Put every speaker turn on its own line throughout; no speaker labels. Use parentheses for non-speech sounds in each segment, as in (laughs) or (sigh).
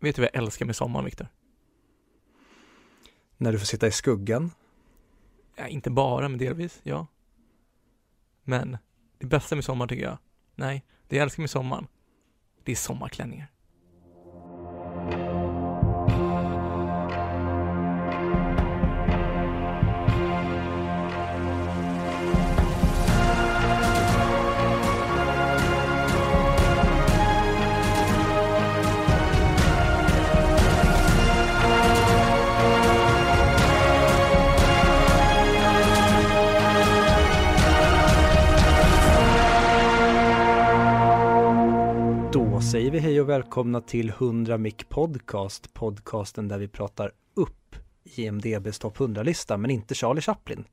Vet du vad jag älskar med sommaren, Viktor?
När du får sitta i skuggan.
Ja, inte bara, men delvis, ja. Men det bästa med sommaren tycker jag, nej, det jag älskar med sommaren, det är sommarklänningar.
Säger vi hej och välkomna till 100 Mic Podcast, podcasten där vi pratar upp IMDBs topp 100-lista, men inte Charlie Chaplin.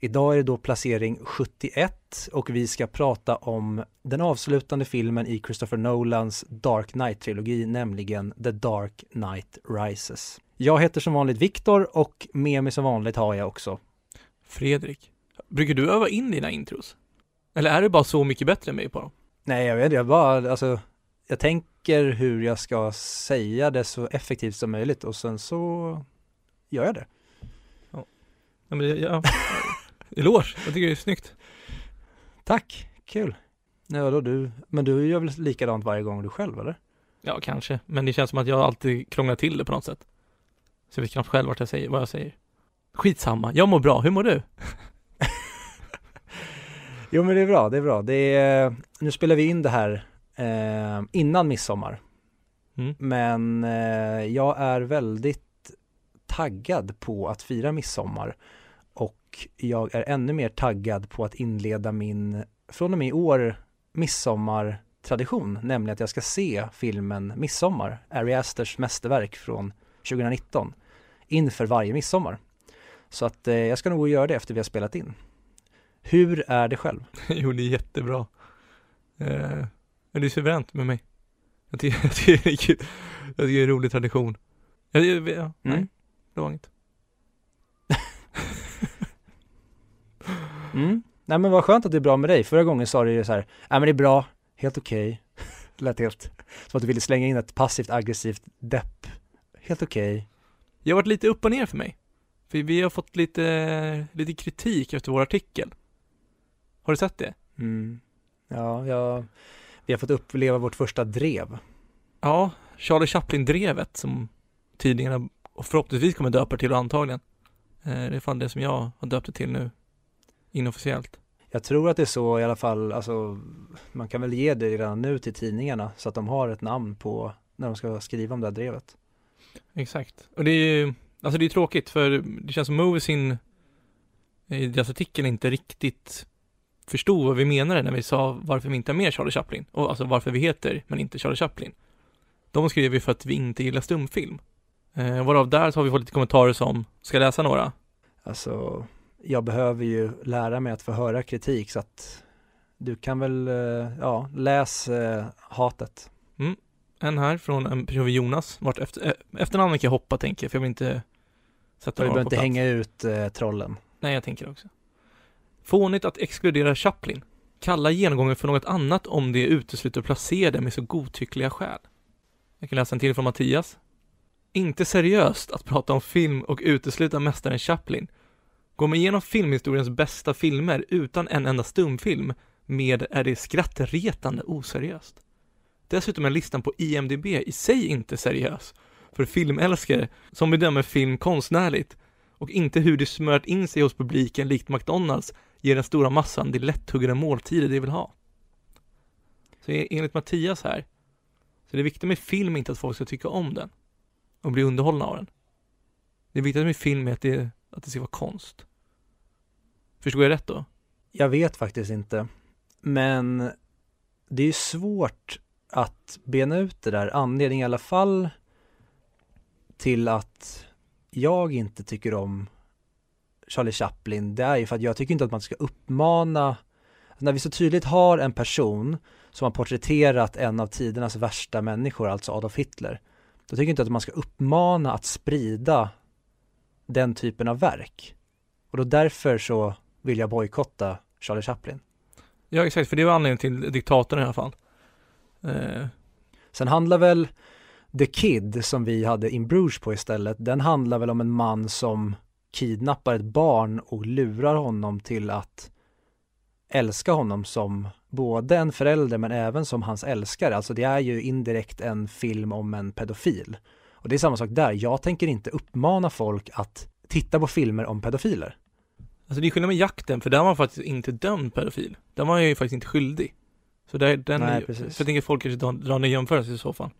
Idag är det då placering 71 och vi ska prata om den avslutande filmen i Christopher Nolans Dark Knight-trilogi, nämligen The Dark Knight Rises. Jag heter som vanligt Viktor och med mig som vanligt har jag också
Fredrik, brukar du öva in dina intros? Eller är du bara så mycket bättre än mig på dem?
Nej, jag vet inte, jag bara, alltså, jag tänker hur jag ska säga det så effektivt som möjligt och sen så gör jag det.
Ja, men det- ja, (laughs) eloge, jag tycker det är snyggt.
Tack, kul. Ja, då du, men du gör väl likadant varje gång du själv eller?
Ja, kanske, men det känns som att jag alltid krånglar till det på något sätt. Så jag vet knappt själv vart jag säger, vad jag säger. Skitsamma, jag mår bra, hur mår du? (laughs)
Jo men det är bra, det är bra. Det är, nu spelar vi in det här eh, innan midsommar.
Mm.
Men eh, jag är väldigt taggad på att fira midsommar. Och jag är ännu mer taggad på att inleda min, från och med i år, midsommartradition. Nämligen att jag ska se filmen Midsommar, Ari Asters mästerverk från 2019. Inför varje midsommar. Så att eh, jag ska nog gå och göra det efter vi har spelat in. Hur är det själv? (laughs)
jo, det är jättebra. Eh, men det är suveränt med mig. Jag tycker, (laughs) jag tycker, det är kul. jag tycker det är en rolig tradition. Jag, jag, ja, nej,
Mm.
det var inget.
Mm. Nej men vad skönt att det är bra med dig. Förra gången sa du ju så här, nej men det är bra, helt okej. Det (laughs) lät helt som att du ville slänga in ett passivt aggressivt depp. Helt okej.
Det har varit lite upp och ner för mig. För vi har fått lite, lite kritik efter vår artikel. Har du sett det?
Mm. Ja, ja, vi har fått uppleva vårt första drev.
Ja, Charlie Chaplin-drevet som tidningarna förhoppningsvis kommer döpa till och antagligen. Eh, det är fan det som jag har döpt det till nu. Inofficiellt.
Jag tror att det är så i alla fall, alltså man kan väl ge det redan nu till tidningarna så att de har ett namn på när de ska skriva om det här drevet.
Exakt. Och det är ju, alltså det är tråkigt för det känns som Moviesin i deras artikel inte riktigt förstod vad vi menade när vi sa varför vi inte har med Charlie Chaplin. Och alltså varför vi heter men inte Charlie Chaplin. De skrev ju för att vi inte gillar stumfilm. Eh, varav där så har vi fått lite kommentarer som, ska läsa några?
Alltså, jag behöver ju lära mig att få höra kritik så att du kan väl, eh, ja, läs eh, hatet.
En här från en person vid Jonas. Vart efter, eh, efternamnet kan jag hoppa tänker jag, för jag vill inte sätta
För vi
någon
behöver
på
inte
plats.
hänga ut eh, trollen.
Nej, jag tänker också. Fånigt att exkludera Chaplin. Kalla genomgången för något annat om det utesluter att placera den med så godtyckliga skäl. Jag kan läsa en till från Mattias. Inte seriöst att prata om film och utesluta mästaren Chaplin. Går man igenom filmhistoriens bästa filmer utan en enda stumfilm med är det skrattretande oseriöst. Dessutom är listan på IMDB i sig inte seriös. För filmälskare som bedömer film konstnärligt och inte hur det smört in sig hos publiken likt McDonalds ger den stora massan de lätthuggade måltider de vill ha. Så enligt Mattias här, så det viktiga med film inte att folk ska tycka om den och bli underhållna av den. Det viktiga med film är att det, att det ska vara konst. Förstår jag rätt då?
Jag vet faktiskt inte. Men det är svårt att bena ut det där. anledningen i alla fall till att jag inte tycker om Charlie Chaplin, det är ju för att jag tycker inte att man ska uppmana, när vi så tydligt har en person som har porträtterat en av tidernas värsta människor, alltså Adolf Hitler, då tycker jag inte att man ska uppmana att sprida den typen av verk. Och då därför så vill jag bojkotta Charlie Chaplin.
Ja exakt, för det var anledningen till diktatorn i alla fall. Eh,
Sen handlar väl The Kid som vi hade In Bruges på istället, den handlar väl om en man som kidnappar ett barn och lurar honom till att älska honom som både en förälder men även som hans älskare. Alltså det är ju indirekt en film om en pedofil. Och det är samma sak där, jag tänker inte uppmana folk att titta på filmer om pedofiler.
Alltså det är skillnad med jakten, för där var man faktiskt inte dömd pedofil. Där var han ju faktiskt inte skyldig. Så där, den,
Nej,
är,
precis.
för jag tänker folk kanske drar, drar en jämförelse i så fall.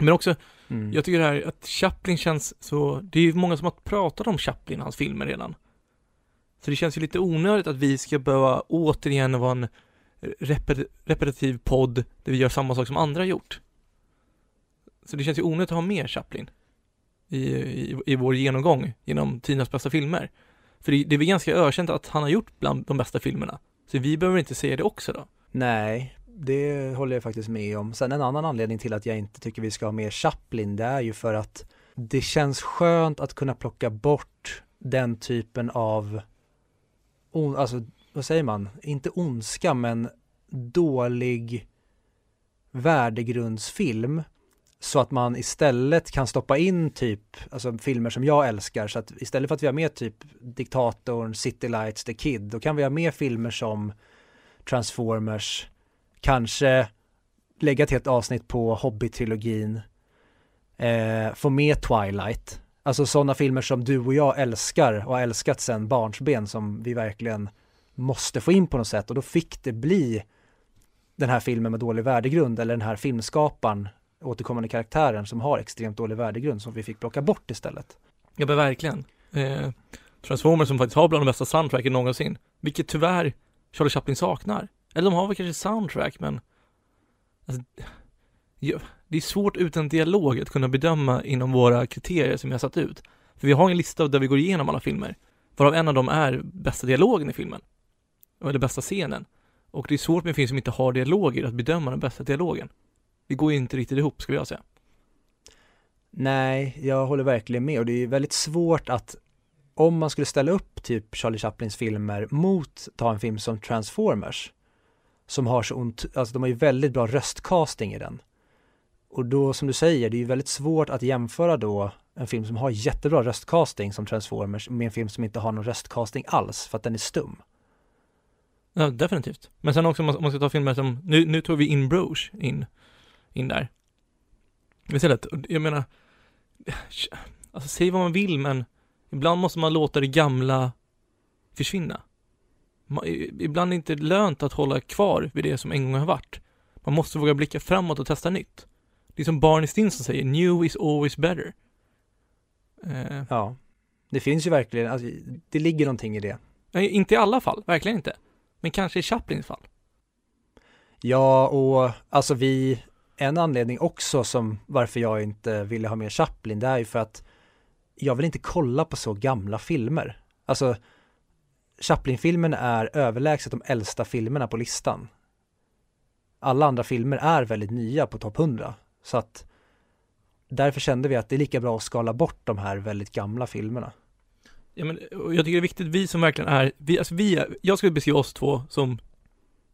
Men också,
Mm.
jag tycker det här att Chaplin känns så, det är ju många som har pratat om Chaplin och hans filmer redan. Så det känns ju lite onödigt att vi ska behöva återigen vara en repet- repetitiv podd där vi gör samma sak som andra har gjort. Så det känns ju onödigt att ha mer Chaplin i, i, i vår genomgång genom tidernas bästa filmer. För det, det är väl ganska ökänt att han har gjort bland de bästa filmerna. Så vi behöver inte säga det också då.
Nej, det håller jag faktiskt med om. Sen en annan anledning till att jag inte tycker vi ska ha mer Chaplin, det är ju för att det känns skönt att kunna plocka bort den typen av, alltså vad säger man, inte ondska men dålig värdegrundsfilm. Så att man istället kan stoppa in typ, alltså filmer som jag älskar, så att istället för att vi har med typ Diktatorn, City Lights, The Kid, då kan vi ha med filmer som Transformers, kanske lägga ett helt avsnitt på Hobbit-trilogin, eh, få med Twilight, alltså sådana filmer som du och jag älskar och har älskat sedan barnsben som vi verkligen måste få in på något sätt och då fick det bli den här filmen med dålig värdegrund eller den här filmskaparen, återkommande karaktären som har extremt dålig värdegrund som vi fick plocka bort istället.
Ja men verkligen. Eh, Transformers som faktiskt har bland de bästa soundtracken någonsin. Vilket tyvärr Charlie Chaplin saknar. Eller de har väl kanske soundtrack men alltså, Det är svårt utan dialog att kunna bedöma inom våra kriterier som vi har satt ut. För vi har en lista där vi går igenom alla filmer. Varav en av dem är bästa dialogen i filmen. Eller bästa scenen. Och det är svårt med en film som inte har dialoger att bedöma den bästa dialogen. Det går ju inte riktigt ihop skulle jag säga.
Nej, jag håller verkligen med och det är väldigt svårt att om man skulle ställa upp typ Charlie Chaplins filmer mot ta en film som Transformers som har så ont, alltså de har ju väldigt bra röstcasting i den. Och då som du säger, det är ju väldigt svårt att jämföra då en film som har jättebra röstcasting som Transformers med en film som inte har någon röstcasting alls för att den är stum.
Ja, definitivt. Men sen också om man ska ta filmer som, nu, nu tog vi in Bruges in, in där. Istället, jag menar, alltså säg vad man vill men ibland måste man låta det gamla försvinna. Ibland är det inte lönt att hålla kvar vid det som en gång har varit. Man måste våga blicka framåt och testa nytt. Det är som Barney Stinson säger, new is always better. Eh,
Ja, det finns ju verkligen, alltså, det ligger någonting i det.
nej, inte i alla fall, verkligen inte. Men kanske i Chaplins fall.
Ja, och alltså vi, en anledning också som varför jag inte ville ha med Chaplin, det är ju för att jag vill inte kolla på så gamla filmer. Alltså, Chaplin-filmen är överlägset de äldsta filmerna på listan. Alla andra filmer är väldigt nya på topp 100, så att därför kände vi att det är lika bra att skala bort de här väldigt gamla filmerna.
Ja, men och jag tycker det är viktigt, vi som verkligen är, vi, alltså vi är, jag skulle beskriva oss två som,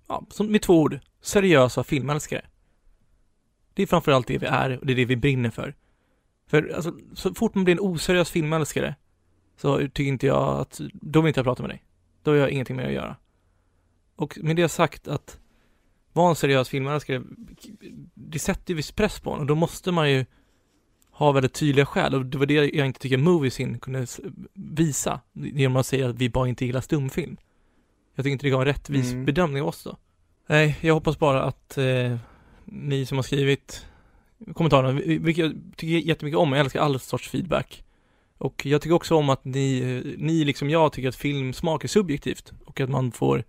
ja, som med två ord, seriösa filmälskare. Det är framförallt det vi är och det är det vi brinner för. För alltså, så fort man blir en oseriös filmälskare så tycker inte jag att, då vill inte jag prata med dig. Då har jag ingenting med att göra. Och med det sagt att vara en seriös filmälskare, det sätter ju viss press på en och då måste man ju ha väldigt tydliga skäl och det var det jag inte tycker Moviesin kunde visa genom att säga att vi bara inte gillar stumfilm. Jag tycker inte det gav en rättvis
Mm.
bedömning av oss då. Nej, jag hoppas bara att eh, ni som har skrivit kommentarerna, vi- vilket jag tycker jättemycket om, jag älskar all sorts feedback. Och jag tycker också om att ni, ni liksom jag tycker att filmsmak är subjektivt och att man får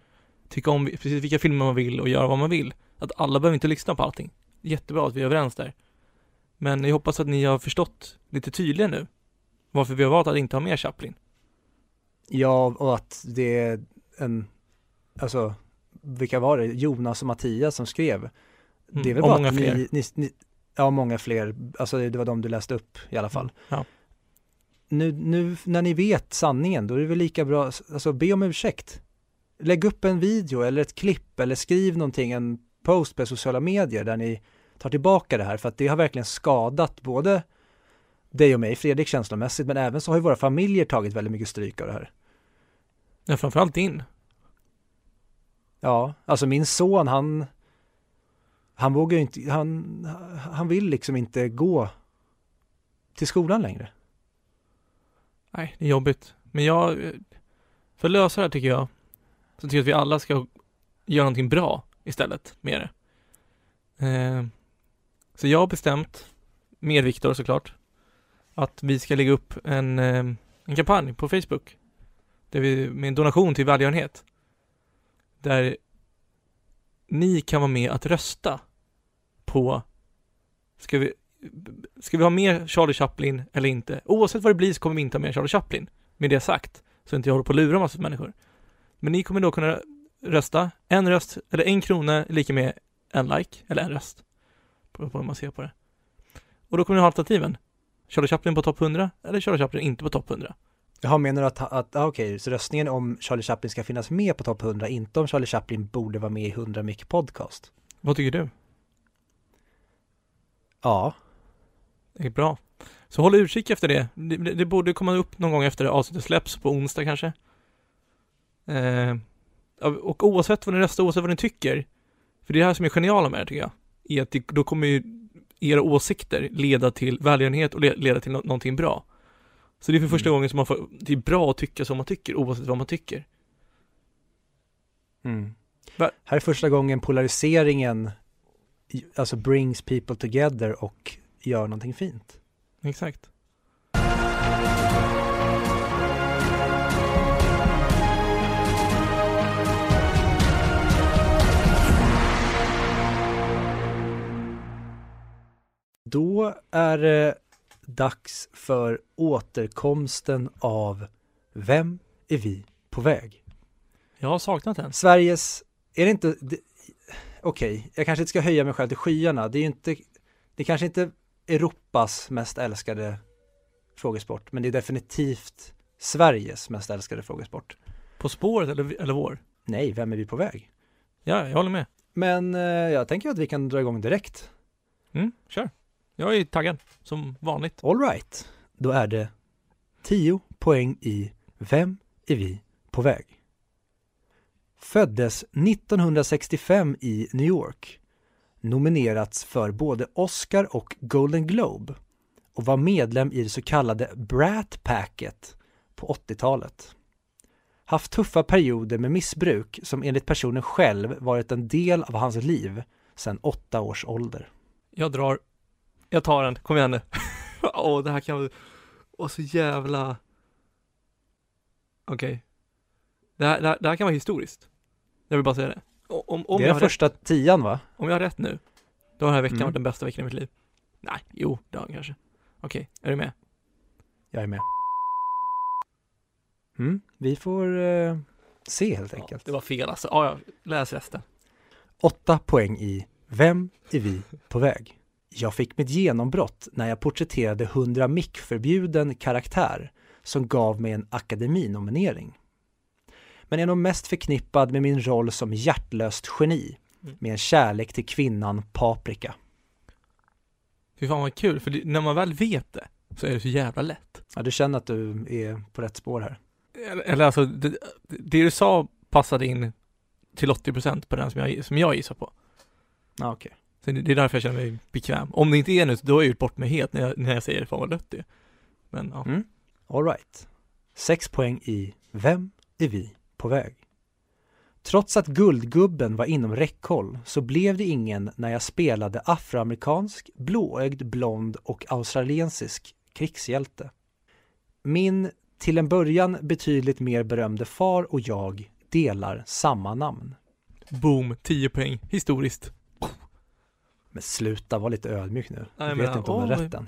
tycka om precis vilka filmer man vill och göra vad man vill. Att alla behöver inte lyssna på allting. Jättebra att vi är överens där. Men jag hoppas att ni har förstått lite tydligare nu varför vi har valt att inte ha mer Chaplin.
Ja, och att det är en, alltså, vilka var det? Jonas och Mattias som skrev. det är väl
och
bara
många
att
fler.
Ni, ni, ni, ja, många fler. Alltså det var de du läste upp i alla fall.
Ja.
Nu, nu när ni vet sanningen, då är det väl lika bra, alltså be om ursäkt. Lägg upp en video eller ett klipp eller skriv någonting, en post på sociala medier där ni tar tillbaka det här för att det har verkligen skadat både dig och mig, Fredrik känslomässigt, men även så har ju våra familjer tagit väldigt mycket stryk av det här.
Ja, framförallt din.
Ja, alltså min son han han vågar ju inte, han, han vill liksom inte gå till skolan längre.
Nej, det är jobbigt. Men jag, för att lösa det här tycker jag, så tycker jag att vi alla ska göra någonting bra istället med det. Eh, så jag har bestämt, med Viktor såklart, att vi ska lägga upp en, eh, en kampanj på Facebook. Där vi, med en donation till välgörenhet. Där ni kan vara med att rösta på, ska vi, ska vi ha med Charlie Chaplin eller inte? Oavsett vad det blir så kommer vi inte ha med Charlie Chaplin. Med det sagt, så inte jag håller på att lura massor människor. Men ni kommer då kunna rösta. En röst, eller en krona är lika med en like, eller en röst. På, på hur man ser på det. Och då kommer ni ha alternativen. Charlie Chaplin på topp 100 eller Charlie Chaplin inte på topp 100.
Jaha, menar du att, att ah, okej, okay, så röstningen om Charlie Chaplin ska finnas med på topp 100, inte om Charlie Chaplin borde vara med i 100 mycket podcast?
Vad tycker du?
Ja.
Det är bra. Så håll utkik efter det. Det, det borde komma upp någon gång efter avsnittet släpps, på onsdag kanske. Eh, och oavsett vad ni röstar, oavsett vad ni tycker, för det är det här som är geniala med det tycker jag, är att det, då kommer ju era åsikter leda till välgörenhet och leda till no någonting bra. Så det är för första mm. gången som man får, det är bra att tycka som man tycker, oavsett vad man tycker.
Mm. Här är första gången polariseringen alltså brings people together och gör någonting fint.
Exakt.
Då är det dags för återkomsten av Vem är vi på väg?
Jag har saknat den.
Sveriges, är det inte, okej, okay, jag kanske inte ska höja mig själv till skyarna. Det är ju inte, det är kanske inte Europas mest älskade frågesport, men det är definitivt Sveriges mest älskade frågesport.
På spåret eller, eller vår?
Nej, vem är vi på väg?
Ja, jag håller med.
Men eh, jag tänker att vi kan dra igång direkt.
Mm, kör. Jag är taggad, som vanligt.
All right. Då är det 10 poäng i Vem är vi på väg? Föddes 1965 i New York. Nominerats för både Oscar och Golden Globe och var medlem i det så kallade Brat Packet på 80-talet. Haft tuffa perioder med missbruk som enligt personen själv varit en del av hans liv sedan åtta års ålder.
Jag drar. Jag tar den, kom igen nu. (laughs) Åh, oh, det här kan vara så jävla... Okej. Okay. Det, det, här, det här kan vara historiskt. Jag vill bara säga det.
Om, om det är den första rätt, tian va?
Om jag har rätt nu, då har den här veckan mm. varit den bästa veckan i mitt liv. Nej, jo, det har den kanske. Okej, är du med?
Jag är med. Mm, vi får eh, se helt enkelt. Ja,
det var fel alltså. Ja, ja, läs resten.
Åtta poäng i Vem är vi på väg? Jag fick mitt genombrott när jag porträtterade 100 mick-förbjuden karaktär som gav mig en akademinominering men är nog mest förknippad med min roll som hjärtlöst geni mm. med en kärlek till kvinnan Paprika.
Fy fan vad kul, för när man väl vet det så är det så jävla lätt.
Ja, du känner att du är på rätt spår här.
Eller alltså, det, det du sa passade in till 80% på den som jag, som jag gissar på.
Ja, okej.
Okay. det är därför jag känner mig bekväm. Om det inte är nu, då har jag gjort bort mig helt när jag, när jag säger fan vad lött det är. Men ja.
Mm. All right. Sex poäng i Vem är vi på väg. Trots att Guldgubben var inom räckhåll så blev det ingen när jag spelade afroamerikansk, blåögd, blond och australiensisk krigshjälte. Min till en början betydligt mer berömde far och jag delar samma namn.
Boom, 10 poäng, historiskt.
Men sluta, var lite ödmjuk nu. Nej, jag vet men, inte om åh, jag rätt än.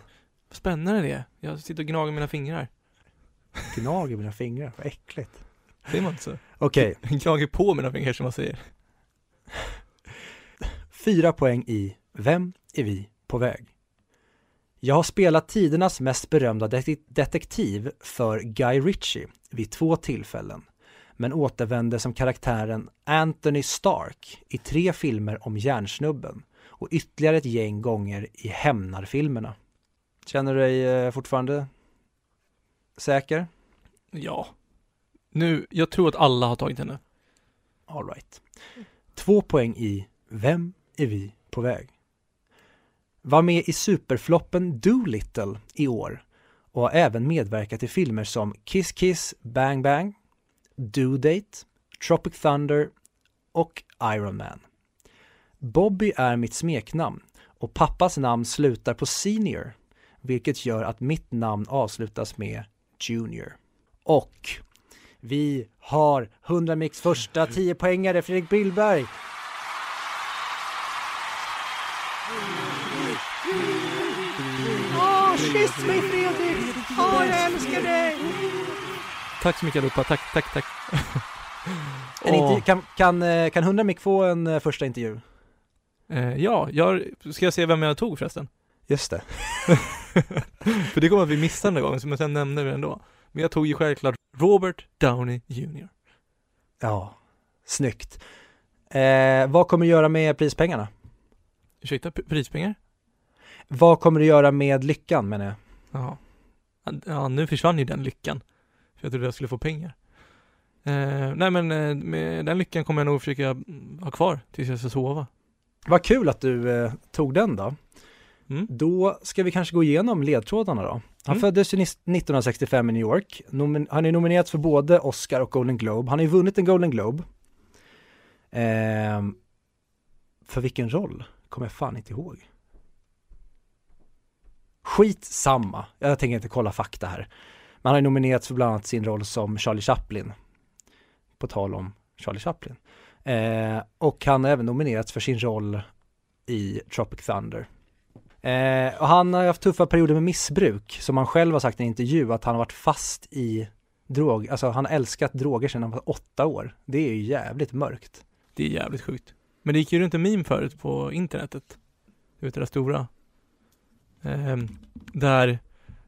Spännande det är. Jag sitter och gnager mina fingrar.
Gnager mina fingrar, vad äckligt.
Säger man inte så?
Okej. Okay. (laughs)
Jag på mina fingrar som man säger.
Fyra poäng i Vem är vi på väg? Jag har spelat tidernas mest berömda detektiv för Guy Ritchie vid två tillfällen, men återvände som karaktären Anthony Stark i tre filmer om järnsnubben och ytterligare ett gäng gånger i Hämnarfilmerna. Känner du dig eh, fortfarande säker?
Ja. Nu, jag tror att alla har tagit henne.
All right. Två poäng i Vem är vi på väg? Var med i superfloppen Doolittle i år och har även medverkat i filmer som Kiss Kiss Bang Bang, Due Date, Tropic Thunder och Iron Man. Bobby är mitt smeknamn och pappas namn slutar på Senior, vilket gör att mitt namn avslutas med Junior. Och vi har 100 Mix första 10 poängare Fredrik Billberg. Åh, kyss mig Fredrik! Åh, jag älskar dig!
Tack så mycket allihopa, tack, tack, tack. (laughs)
Intervju, kan, kan, eh, kan 100 Mick få en eh, första intervju?
eh, ja, jag, ska jag se vem jag tog förresten?
Just det. (laughs)
För det kommer att vi missa den gången, men sen nämner vi det ändå. Men jag tog ju självklart Robert Downey Jr.
Ja, snyggt. Eh, vad kommer du göra med prispengarna?
Ursäkta, prispengar?
Vad kommer du göra med lyckan menar jag?
Jaha. Ja, nu försvann ju den lyckan. För jag trodde jag skulle få pengar. Eh, nej men eh, med den lyckan kommer jag nog försöka mm, ha kvar tills jag ska sova.
Vad kul att du eh, tog den då.
Mm.
Då ska vi kanske gå igenom ledtrådarna då. Han
Mm.
föddes ju nis- 1965 i New York. Nomin- han är nominerad för både Oscar och Golden Globe. Han har ju vunnit en Golden Globe. Ehm, för vilken roll? Kommer jag fan inte ihåg. Skit samma. Jag tänker inte kolla fakta här. Men han har nominerats för bland annat sin roll som Charlie Chaplin. På tal om Charlie Chaplin. Eh, och han har även nominerats för sin roll i Tropic Thunder. Eh, och han har haft tuffa perioder med missbruk, som han själv har sagt i en intervju, att han har varit fast i drog, alltså han har älskat droger sedan han var åtta år. Det är ju jävligt mörkt.
Det är jävligt sjukt. Men det gick ju runt en meme förut på internetet. Du vet det där stora. Eh, där,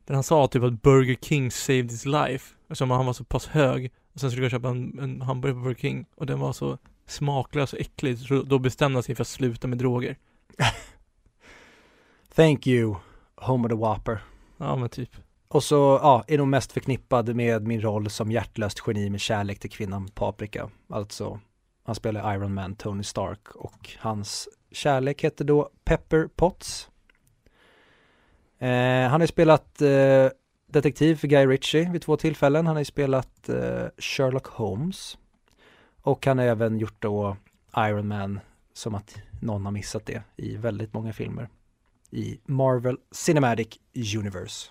där han sa typ att Burger King saved his life. Eftersom han var så pass hög. Och sen skulle jag köpa en, en hamburgare på Burger King. Och den var så smaklös och äcklig. Så då bestämde han sig för att sluta med droger.
Thank you, Homer the Whopper.
Ja men typ.
Och så, ja, är nog mest förknippad med min roll som hjärtlöst geni med kärlek till kvinnan Paprika. Alltså, han spelar Iron Man, Tony Stark och hans kärlek heter då Pepper Potts. Eh, han har ju spelat eh, detektiv för Guy Ritchie vid två tillfällen. Han har ju spelat eh, Sherlock Holmes. Och han har även gjort då Iron Man, som att någon har missat det, i väldigt många filmer. I Marvel Cinematic Universe.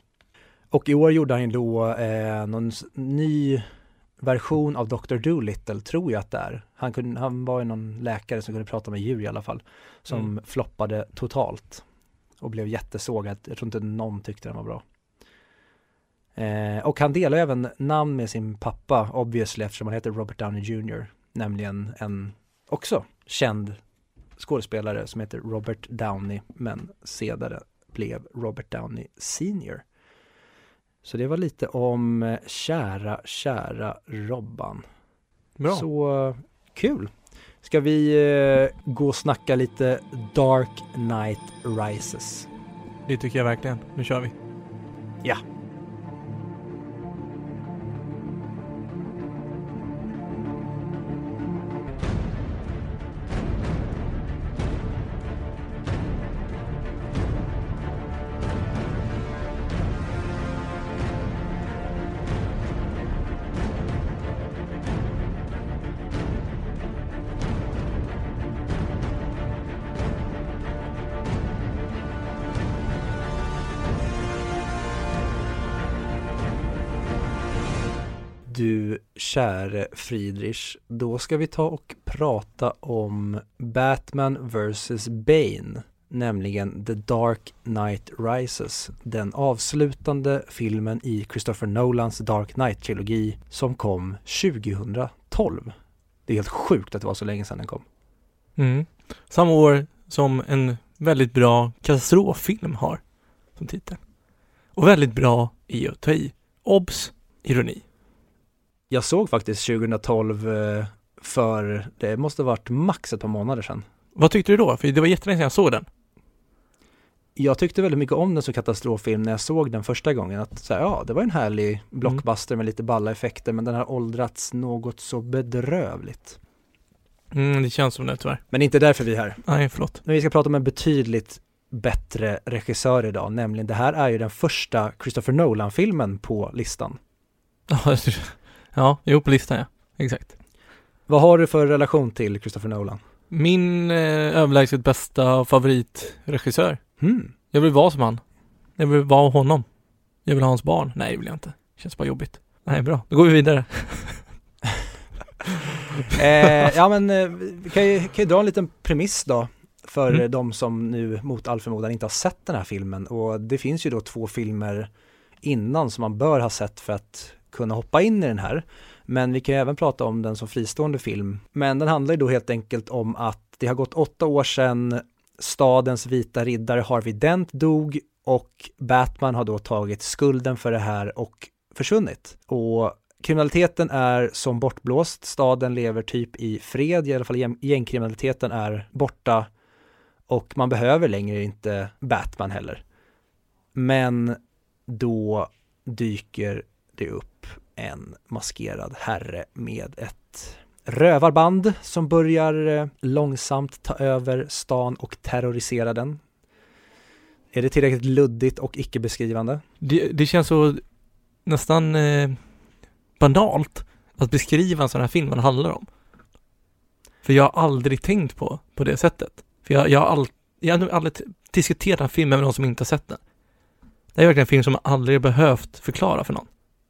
Och i år gjorde han ju då eh, någon ny version av Dr. Dolittle, tror jag att det är. Han, kunde, han var ju någon läkare som kunde prata med djur i alla fall, som
Mm.
floppade totalt och blev jättesågad. Jag tror inte någon tyckte den var bra. Eh, och han delar även namn med sin pappa, obviously, eftersom han heter Robert Downey Jr. Nämligen en också känd skådespelare som heter Robert Downey, men senare blev Robert Downey Senior. Så det var lite om eh, kära, kära Robban.
Bra.
Så eh, kul! Ska vi eh, gå och snacka lite Dark Knight Rises?
Det tycker jag verkligen. Nu kör vi.
Ja. Käre Friedrich, då ska vi ta och prata om Batman vs. Bane, nämligen The Dark Knight Rises, den avslutande filmen i Christopher Nolans Dark Knight-trilogi som kom 2012. Det är helt sjukt att det var så länge sedan den kom.
Mm. Samma år som en väldigt bra katastroffilm har som titel. Och väldigt bra i att ta i. Obs! Ironi.
Jag såg faktiskt 2012 eh, för, det måste ha varit max ett par månader sedan.
Vad tyckte du då? För det var jättelänge sedan jag såg den.
Jag tyckte väldigt mycket om den som katastroffilm när jag såg den första gången. Att så här, ja, det var en härlig blockbuster med lite balla effekter men den har åldrats något så bedrövligt.
Mm, det känns som det tyvärr.
Men inte därför vi är här.
Nej, förlåt.
Men vi ska prata om en betydligt bättre regissör idag, nämligen det här är ju den första Christopher Nolan-filmen på listan. (laughs)
Ja, jo på listan ja. Exakt.
Vad har du för relation till Christopher Nolan?
Min eh, överlägset bästa favoritregissör.
Hmm.
Jag vill vara som han. Jag vill vara honom. Jag vill ha hans barn. Nej, det vill jag inte. Känns bara jobbigt. Nej, bra. Då går vi vidare. (laughs)
eh, ja men eh, vi kan ju, kan ju dra en liten premiss då för
Mm.
de som nu mot all förmodan inte har sett den här filmen och det finns ju då två filmer innan som man bör ha sett för att kunna hoppa in i den här. Men vi kan ju även prata om den som fristående film. Men den handlar ju då helt enkelt om att det har gått åtta år sedan stadens vita riddare Harvey Dent dog och Batman har då tagit skulden för det här och försvunnit. Och kriminaliteten är som bortblåst, staden lever typ i fred, i alla fall gängkriminaliteten är borta och man behöver längre inte Batman heller. Men då dyker det upp en maskerad herre med ett rövarband som börjar eh, långsamt ta över stan och terrorisera den. Är det tillräckligt luddigt och icke-beskrivande?
Det, det känns så nästan eh, banalt att beskriva en sån här film vad den handlar om. För jag har aldrig tänkt på, på det sättet. För jag, jag har all, jag har aldrig diskuterat den filmen med någon som inte har sett den. Det är verkligen en film som jag aldrig behövt förklara för någon.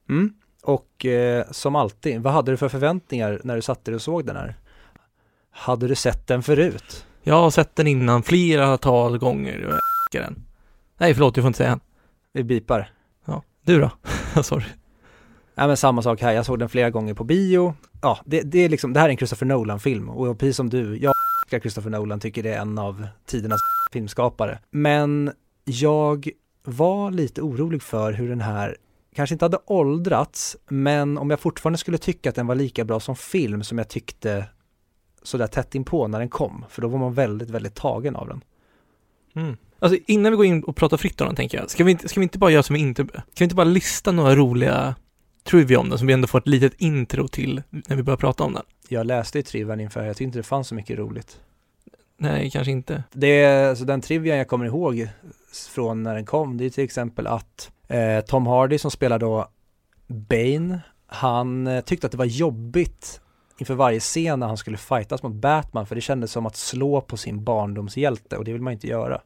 Mm. Och eh, som alltid, vad hade du för förväntningar när du satte dig och såg den här? Hade du sett den förut?
Jag har sett den innan flera tal gånger jag den. Nej, förlåt, du får inte säga än.
Vi bipar.
Ja, du då? (laughs) Sorry.
Ja men samma sak här, jag såg den flera gånger på bio. Ja, det, det är liksom, det här är en Christopher Nolan-film och precis som du, jag Christopher Nolan, tycker det är en av tidernas filmskapare. Men jag var lite orolig för hur den här kanske inte hade åldrats, men om jag fortfarande skulle tycka att den var lika bra som film som jag tyckte sådär tätt inpå när den kom, för då var man väldigt, väldigt tagen av den.
Mm. Alltså innan vi går in och pratar fritt om den tänker jag, ska vi inte, ska vi inte bara göra som vi inte, ska vi inte bara lista några roliga trivia om den som vi ändå får ett litet intro till när vi börjar prata om den?
Jag läste i trivian inför, jag tyckte inte det fanns så mycket roligt.
Nej, kanske inte.
Det är, så den trivian jag kommer ihåg från när den kom, det är till exempel att eh, Tom Hardy som spelar då Bane, han eh, tyckte att det var jobbigt inför varje scen när han skulle fightas mot Batman, för det kändes som att slå på sin barndomshjälte och det vill man inte göra.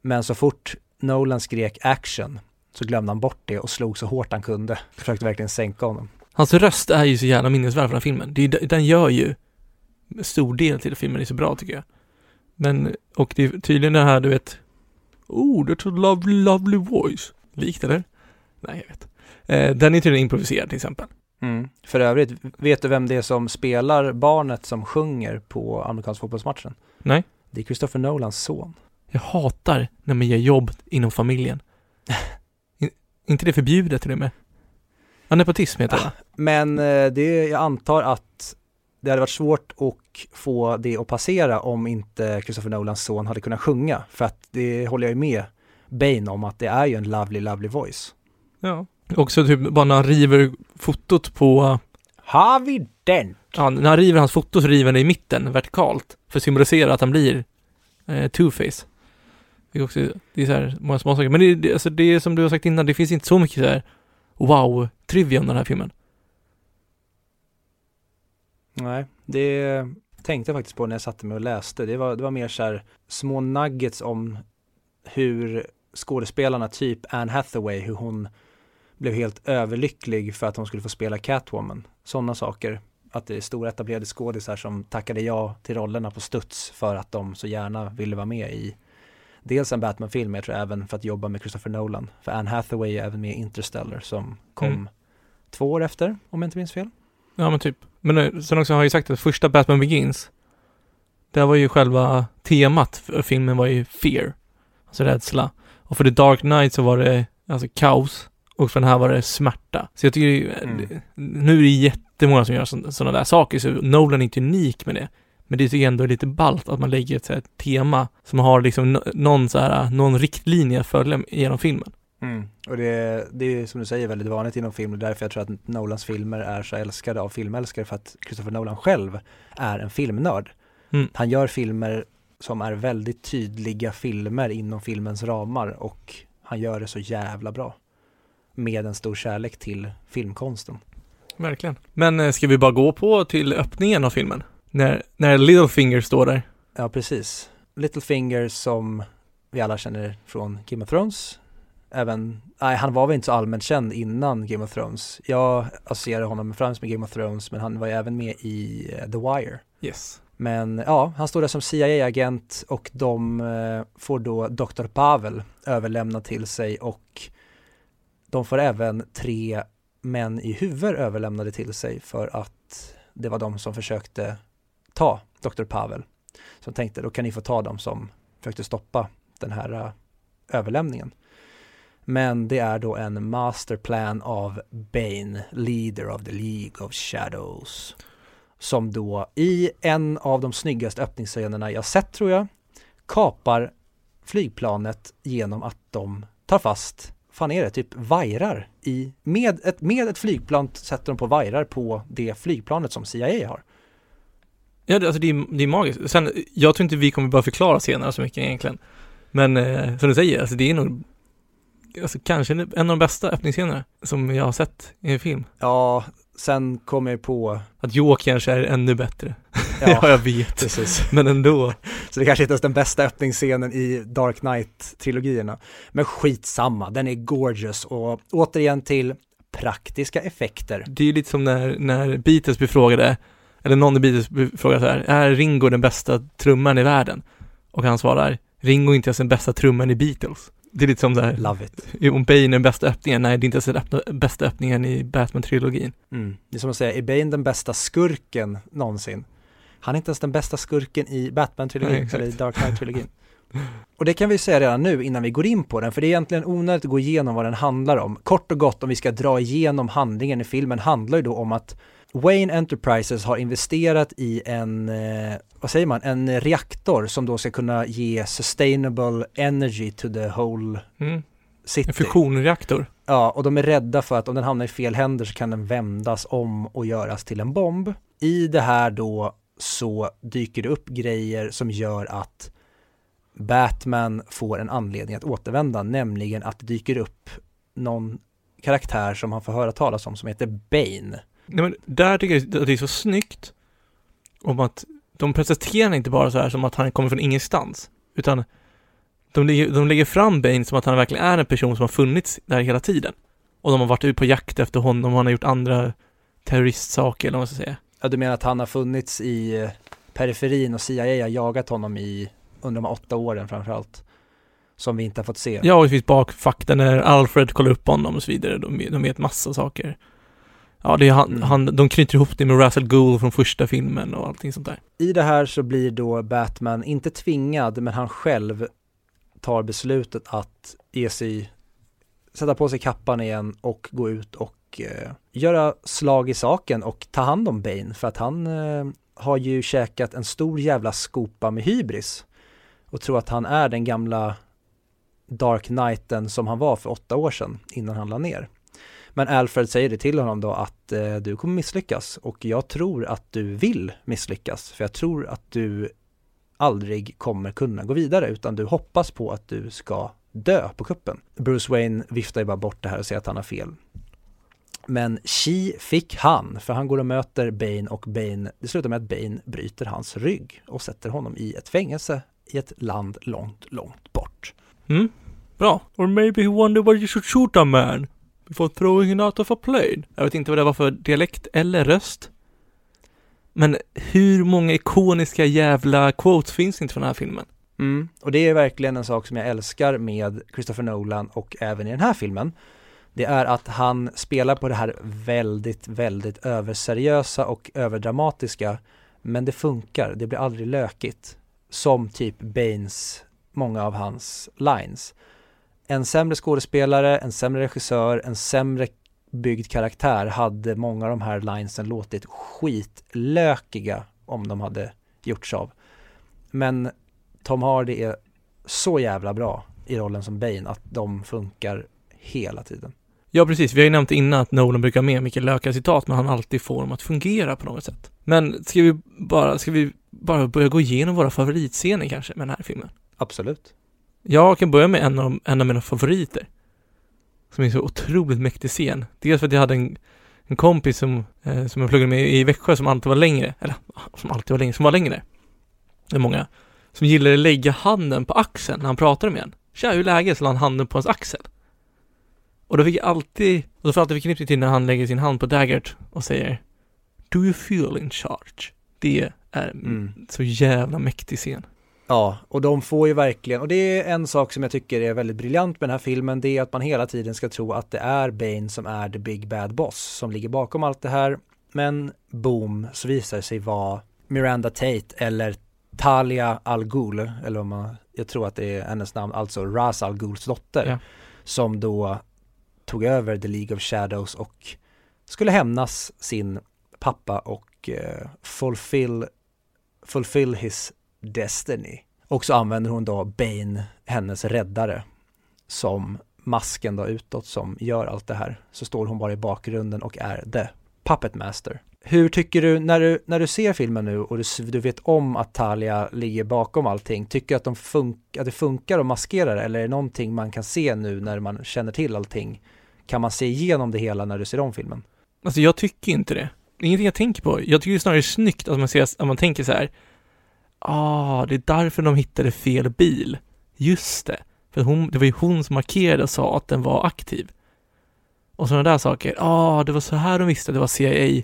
Men så fort Nolan skrek action så glömde han bort det och slog så hårt han kunde. Försökte verkligen sänka honom.
Hans röst är ju så jävla minnesvärd för den här filmen. Det är, den gör ju stor del till filmen, filmen är så bra tycker jag. Men, och det är tydligen det här du vet, oh, that's a lovely, lovely voice. Likt eller? Nej, jag vet. Eh, den är tydligen improviserad till exempel.
Mm. För övrigt, vet du vem det är som spelar barnet som sjunger på amerikanska fotbollsmatchen?
Nej.
Det är Christopher Nolans son.
Jag hatar när man ger jobb inom familjen. In, inte det förbjudet till och med? Ja, nepotism heter det?
Men eh, det, jag antar att det hade varit svårt att få det att passera om inte Christopher Nolans son hade kunnat sjunga. För att det håller jag ju med Bane om att det är ju en lovely, lovely voice.
Ja. Också typ bara när han river fotot på,
Harvey Dent!
ja, när han river hans foto så river han det i mitten vertikalt för att symbolisera att han blir eh, two-face. Det är också, det är så här många små saker. Men det, det, alltså det är som du har sagt innan, det finns inte så mycket så här wow-trivia om den här filmen.
Nej, det tänkte jag faktiskt på när jag satte mig och läste. Det var, det var mer så här små nuggets om hur skådespelarna, typ Anne Hathaway, hur hon blev helt överlycklig för att hon skulle få spela Catwoman. Sådana saker. Att det är stora etablerade skådisar som tackade ja till rollerna på studs för att de så gärna ville vara med i dels en Batman-film, jag tror även för att jobba med Christopher Nolan. För Anne Hathaway är även med i Interstellar som kom
Mm.
två år efter, om jag inte minns fel.
Ja men typ. Men eh, sen också har jag ju sagt att första Batman Begins, det var ju själva temat för filmen var ju fear. Alltså rädsla. Och för The Dark Knight så var det alltså kaos. Och för den här var det smärta. Så jag tycker det,
Mm.
nu är det jättemånga som gör sådana där saker, så Nolan är inte unik med det. Men det tycker jag ändå är lite ballt att man lägger ett så här tema som har liksom någon så här, någon riktlinje att följa genom filmen.
Mm. Och det, det är som du säger väldigt vanligt inom film därför jag tror att Nolans filmer är så älskade av filmälskare för att Christopher Nolan själv är en filmnörd.
Mm.
Han gör filmer som är väldigt tydliga filmer inom filmens ramar och han gör det så jävla bra. Med en stor kärlek till filmkonsten.
Verkligen. Men eh, ska vi bara gå på till öppningen av filmen? När, när Littlefinger står där.
Ja, precis. Littlefinger som vi alla känner från Game of Thrones. Även, nej han var väl inte så allmänt känd innan Game of Thrones. Jag associerar honom främst med Game of Thrones men han var ju även med i eh, The Wire.
Yes.
Men ja, han står där som CIA-agent och de eh, får då Dr. Pavel överlämnad till sig och de får även tre män i huvud överlämnade till sig för att det var de som försökte ta Dr. Pavel. Så tänkte då kan ni få ta dem som försökte stoppa den här uh, överlämningen. Men det är då en masterplan av Bane, leader of the League of Shadows. Som då i en av de snyggaste öppningsscenerna jag sett tror jag kapar flygplanet genom att de tar fast, fan är det, typ vajrar i, med ett, med ett flygplan sätter de på vajrar på det flygplanet som CIA har.
Ja, det, alltså det är, det är magiskt. Sen, jag tror inte vi kommer bara förklara senare så mycket egentligen. Men eh, som du säger, alltså det är nog alltså, kanske en av de bästa öppningsscenerna som jag har sett i en film.
Ja, sen kommer jag på
Att Joker kanske är ännu bättre. Ja, (laughs)
Ja,
jag vet.
precis.
Men ändå.
Så det kanske inte är den bästa öppningsscenen i Dark Knight-trilogierna. Men skitsamma, den är gorgeous och återigen till praktiska effekter.
Det är ju lite som när, när Beatles blir frågade, eller någon i Beatles blir frågad så här, är Ringo den bästa trumman i världen? Och han svarar, Ringo är inte ens den bästa trumman i Beatles. Det är lite som det här,
Love it.
om Bane är den bästa öppningen, nej det är inte ens den öppna- bästa öppningen i Batman-trilogin.
Mm. Det är som att säga, är Bane den bästa skurken någonsin? Han är inte ens den bästa skurken i Batman-trilogin, eller i Dark Knight-trilogin. (laughs) Och det kan vi säga redan nu innan vi går in på den, för det är egentligen onödigt att gå igenom vad den handlar om. Kort och gott, om vi ska dra igenom handlingen i filmen, handlar ju då om att Wayne Enterprises har investerat i en, eh, vad säger man, en reaktor som då ska kunna ge sustainable energy to the whole
Mm.
city.
En fusionreaktor.
Ja, och de är rädda för att om den hamnar i fel händer så kan den vändas om och göras till en bomb. I det här då så dyker det upp grejer som gör att Batman får en anledning att återvända, nämligen att det dyker upp någon karaktär som han får höra talas om som heter Bane.
Nej men där tycker jag att det är så snyggt om att de presenterar inte bara så här som att han kommer från ingenstans, utan de lägger, de lägger fram Bane som att han verkligen är en person som har funnits där hela tiden. Och de har varit ute på jakt efter honom och han har gjort andra terroristsaker eller vad man ska säga.
Ja, du menar att han har funnits i eh, periferin och CIA har jagat honom i under de här åtta åren framförallt. Som vi inte har fått se.
Ja, och det finns bakfakta när Alfred kollar upp honom och så vidare. De, de vet massa saker. Ja, det är han,
Mm.
han, de knyter ihop det med Russell Gould från första filmen och allting sånt där.
I det här så blir då Batman inte tvingad, men han själv tar beslutet att ge sig, sätta på sig kappan igen och gå ut och eh, göra slag i saken och ta hand om Bane för att han eh, har ju käkat en stor jävla skopa med hybris och tror att han är den gamla Dark Knighten som han var för åtta år sedan innan han la ner. Men Alfred säger det till honom då att eh, du kommer misslyckas och jag tror att du vill misslyckas för jag tror att du aldrig kommer kunna gå vidare utan du hoppas på att du ska dö på kuppen. Bruce Wayne viftar ju bara bort det här och säger att han har fel. Men Chi fick han, för han går och möter Bane och Bane, det slutar med att Bane bryter hans rygg och sätter honom i ett fängelse i ett land långt, långt bort.
Mm, bra. Or maybe he wonder why you should shoot a man before throwing it out of a plane. Jag vet inte vad det var för dialekt eller röst. Men hur många ikoniska jävla quotes finns inte från den här filmen?
Mm, och det är verkligen en sak som jag älskar med Christopher Nolan och även i den här filmen. Det är att han spelar på det här väldigt, väldigt överseriösa och överdramatiska. Men det funkar, det blir aldrig lökigt. Som typ Baines, många av hans lines. En sämre skådespelare, en sämre regissör, en sämre byggd karaktär hade många av de här linesen låtit skitlökiga om de hade gjorts av. Men Tom Hardy är så jävla bra i rollen som Bane att de funkar hela tiden.
Ja, precis. Vi har ju nämnt innan att Nolan brukar med mycket lökar citat, men han alltid får dem att fungera på något sätt. Men ska vi bara, ska vi bara börja gå igenom våra favoritscener kanske med den här filmen?
Absolut.
Jag kan börja med en av, en av mina favoriter. Som är så otroligt mäktig scen. Dels för att jag hade en, en kompis som, eh, som jag pluggade med i Växjö som alltid var längre, eller (laughs) som alltid var längre, som var längre. Det är många. Som gillade att lägga handen på axeln när han pratade med en. Tja, hur är läget? Så la han handen på hans axel. Och då fick jag alltid, och då får jag alltid förknippat till när han lägger sin hand på Daggert och säger Do you feel in charge? Det är
Mm.
så jävla mäktig scen.
Ja, och de får ju verkligen, och det är en sak som jag tycker är väldigt briljant med den här filmen, det är att man hela tiden ska tro att det är Bane som är the big bad boss som ligger bakom allt det här. Men boom, så visar det sig vara Miranda Tate eller Talia Al Ghul, eller om man, jag tror att det är hennes namn, alltså Ras Al Ghuls dotter,
Ja.
som då tog över The League of Shadows och skulle hämnas sin pappa och eh, fulfill, fulfill his destiny. Och så använder hon då Bane, hennes räddare, som masken då utåt som gör allt det här. Så står hon bara i bakgrunden och är the puppet master. Hur tycker du, när du, när du ser filmen nu och du, du vet om att Talia ligger bakom allting, tycker du att, de fun- att det funkar att maskera det eller är det någonting man kan se nu när man känner till allting? Kan man se igenom det hela när du ser om filmen?
Alltså jag tycker inte det. Det är ingenting jag tänker på. Jag tycker det är snarare snyggt att man ser, att man tänker så här. Ah, det är därför de hittade fel bil. Just det. För hon, det var ju hon som markerade och sa att den var aktiv. Och sådana där saker. Ah, det var så här de visste. Det var CIA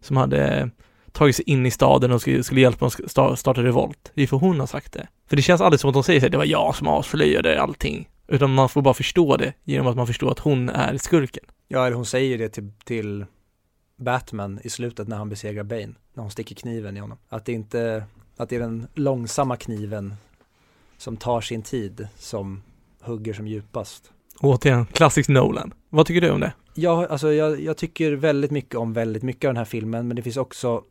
som hade tagit sig in i staden och skulle, skulle hjälpa dem att starta revolt. Det är för hon har sagt det. För det känns aldrig som att de säger att det var jag som avslöjade allting. Utan man får bara förstå det genom att man förstår att hon är skurken.
Ja, eller hon säger det till, till Batman i slutet när han besegrar Bane, när hon sticker kniven i honom. Att det inte, att det är den långsamma kniven som tar sin tid som hugger som djupast.
Återigen, klassisk Nolan. Vad tycker du om det?
Ja, alltså jag, jag tycker väldigt mycket om väldigt mycket av den här filmen, men det finns också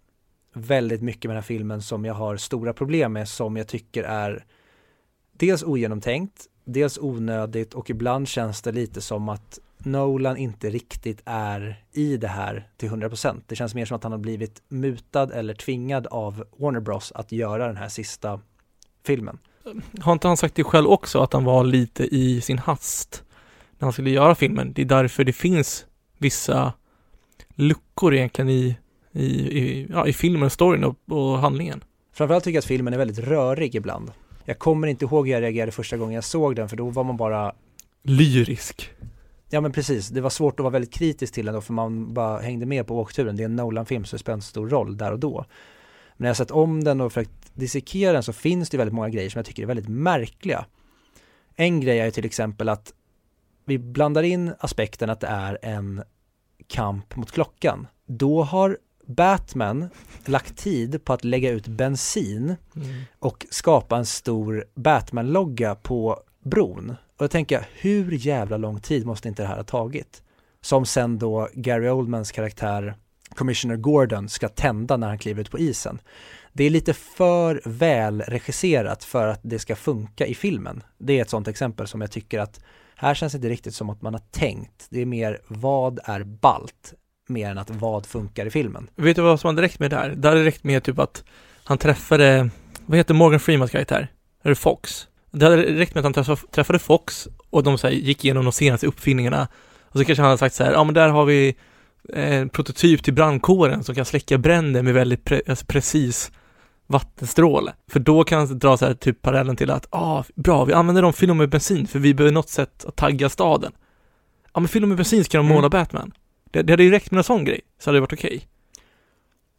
väldigt mycket med den här filmen som jag har stora problem med, som jag tycker är dels ogenomtänkt, dels onödigt och ibland känns det lite som att Nolan inte riktigt är i det här till 100%. Det känns mer som att han har blivit mutad eller tvingad av Warner Bros att göra den här sista filmen.
Har inte han sagt det själv också, att han var lite i sin hast när han skulle göra filmen? Det är därför det finns vissa luckor egentligen i, i, i, ja, i filmen, storyn och, och handlingen.
Framförallt tycker jag att filmen är väldigt rörig ibland. Jag kommer inte ihåg hur jag reagerade första gången jag såg den för då var man bara
Lyrisk.
Ja men precis, det var svårt att vara väldigt kritisk till den då för man bara hängde med på åkturen. Det är en Nolan-film så det spelar en stor roll där och då. Men när jag sett om den och försökt dissekera den så finns det väldigt många grejer som jag tycker är väldigt märkliga. En grej är till exempel att vi blandar in aspekten att det är en kamp mot klockan. Då har Batman lagt tid på att lägga ut bensin
Mm.
och skapa en stor Batman-logga på bron. Och då tänker jag, hur jävla lång tid måste inte det här ha tagit? Som sen då Gary Oldmans karaktär Commissioner Gordon ska tända när han kliver ut på isen. Det är lite för väl regisserat för att det ska funka i filmen. Det är ett sånt exempel som jag tycker att här känns det inte riktigt som att man har tänkt. Det är mer vad är balt mer än att vad funkar i filmen.
Vet du vad som hade räckt med där? Det hade räckt med typ att han träffade, vad heter Morgan Freemans karaktär? Är det Fox? Det hade räckt med att han träffade, Fox och de så gick igenom de senaste uppfinningarna och så kanske han hade sagt så här, ja men där har vi en prototyp till brandkåren som kan släcka bränder med väldigt pre, alltså precis vattenstråle. För då kan han dra så här typ parallellen till att, ah, bra, vi använder dem, fyller med bensin för vi behöver något sätt att tagga staden. Ja men fyller med bensin så kan de
Mm.
måla Batman. Det, det hade ju räckt med en sån grej, så hade det varit okej.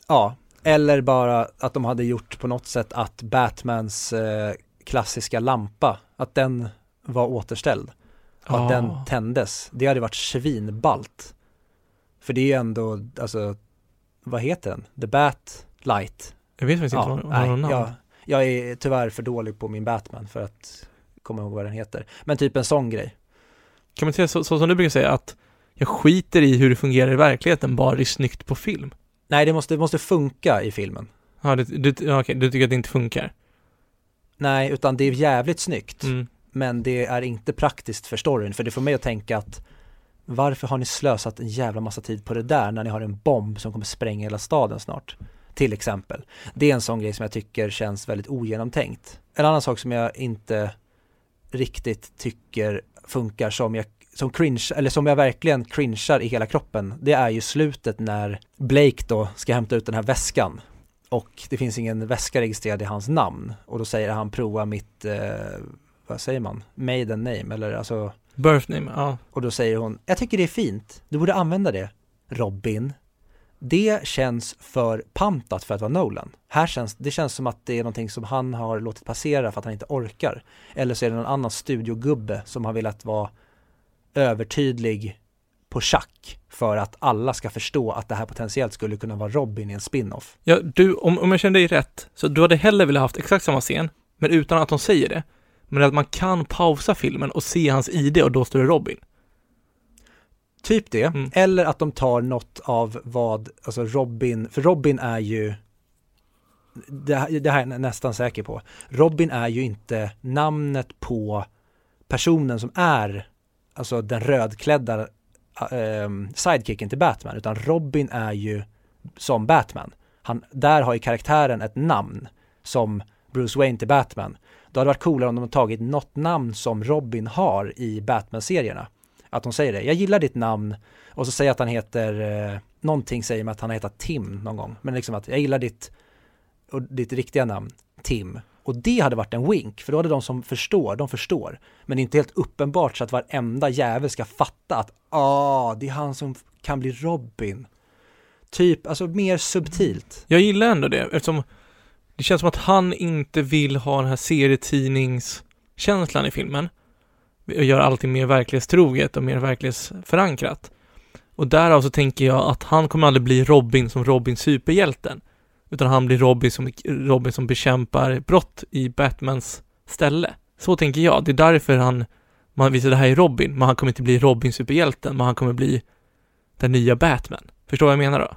Ja, eller bara att de hade gjort på något sätt att Batmans eh, klassiska lampa, att den var återställd. Och att den
Ah.
tändes. Det hade varit svinbalt. För det är ju ändå, alltså, vad heter den? The Bat Light.
Jag vet faktiskt
Ja,
inte vad någon namn.
jag, jag är tyvärr för dålig på min Batman för att komma ihåg vad den heter. Men typ en sån grej.
Kan man säga så, så som du brukar säga att jag skiter i hur det fungerar i verkligheten, bara det är snyggt på film.
Nej, det måste, det måste funka i filmen.
Ja, du, du, okej, du tycker att det inte funkar?
Nej, utan det är jävligt snyggt.
Mm.
Men det är inte praktiskt för storyn, för det får mig att tänka att varför har ni slösat en jävla massa tid på det där när ni har en bomb som kommer spränga hela staden snart? Till exempel. Det är en sån grej som jag tycker känns väldigt ogenomtänkt. En annan sak som jag inte riktigt tycker funkar som jag som cringe, eller som jag verkligen cringear i hela kroppen, det är ju slutet när Blake då ska hämta ut den här väskan och det finns ingen väska registrerad i hans namn och då säger han prova mitt, eh, vad säger man, maiden name eller alltså
Birth name, ja.
och då säger hon, jag tycker det är fint, du borde använda det, Robin. Det känns för pantat för att vara Nolan. Här känns, det känns som att det är någonting som han har låtit passera för att han inte orkar. Eller så är det någon annan studiogubbe som har velat vara övertydlig på schack för att alla ska förstå att det här potentiellt skulle kunna vara Robin i en spin-off.
ja du, om, om jag kände dig rätt, så du hade hellre velat haft exakt samma scen, men utan att de säger det. Men att man kan pausa filmen och se hans ID och då står det Robin.
Typ det,
Mm.
eller att de tar något av vad, alltså Robin, för Robin är ju det, här- det här är jag nästan säker på. Robin är ju inte namnet på personen som är alltså den rödklädda Eh, ehm, sidekicken till Batman, utan Robin är ju som Batman. Han, där har ju karaktären ett namn som Bruce Wayne till Batman. Då hade det varit coolare om de hade tagit något namn som Robin har i Batman-serierna. Att de säger det, jag gillar ditt namn och så säger att han heter, eh, någonting säger mig att han har hetat Tim någon gång. Men liksom att jag gillar ditt, och ditt riktiga namn, Tim. Och det hade varit en wink, för då hade de som förstår, de förstår. Men det är inte helt uppenbart så att varenda jävel ska fatta att ah, det är han som kan bli Robin. Typ, alltså mer subtilt.
Jag gillar ändå det, eftersom det känns som att han inte vill ha den här serietidningskänslan i filmen. Och göra allting mer verklighetstroget och mer verklighetsförankrat. Och därav så tänker jag att han kommer aldrig bli Robin som Robin superhjälten. Utan han blir Robin som, Robin som bekämpar brott i Batmans ställe. Så tänker jag. Det är därför han, man visar det här i Robin, men han kommer inte bli Robin superhjälten, men han kommer bli den nya Batman. Förstår vad jag menar då?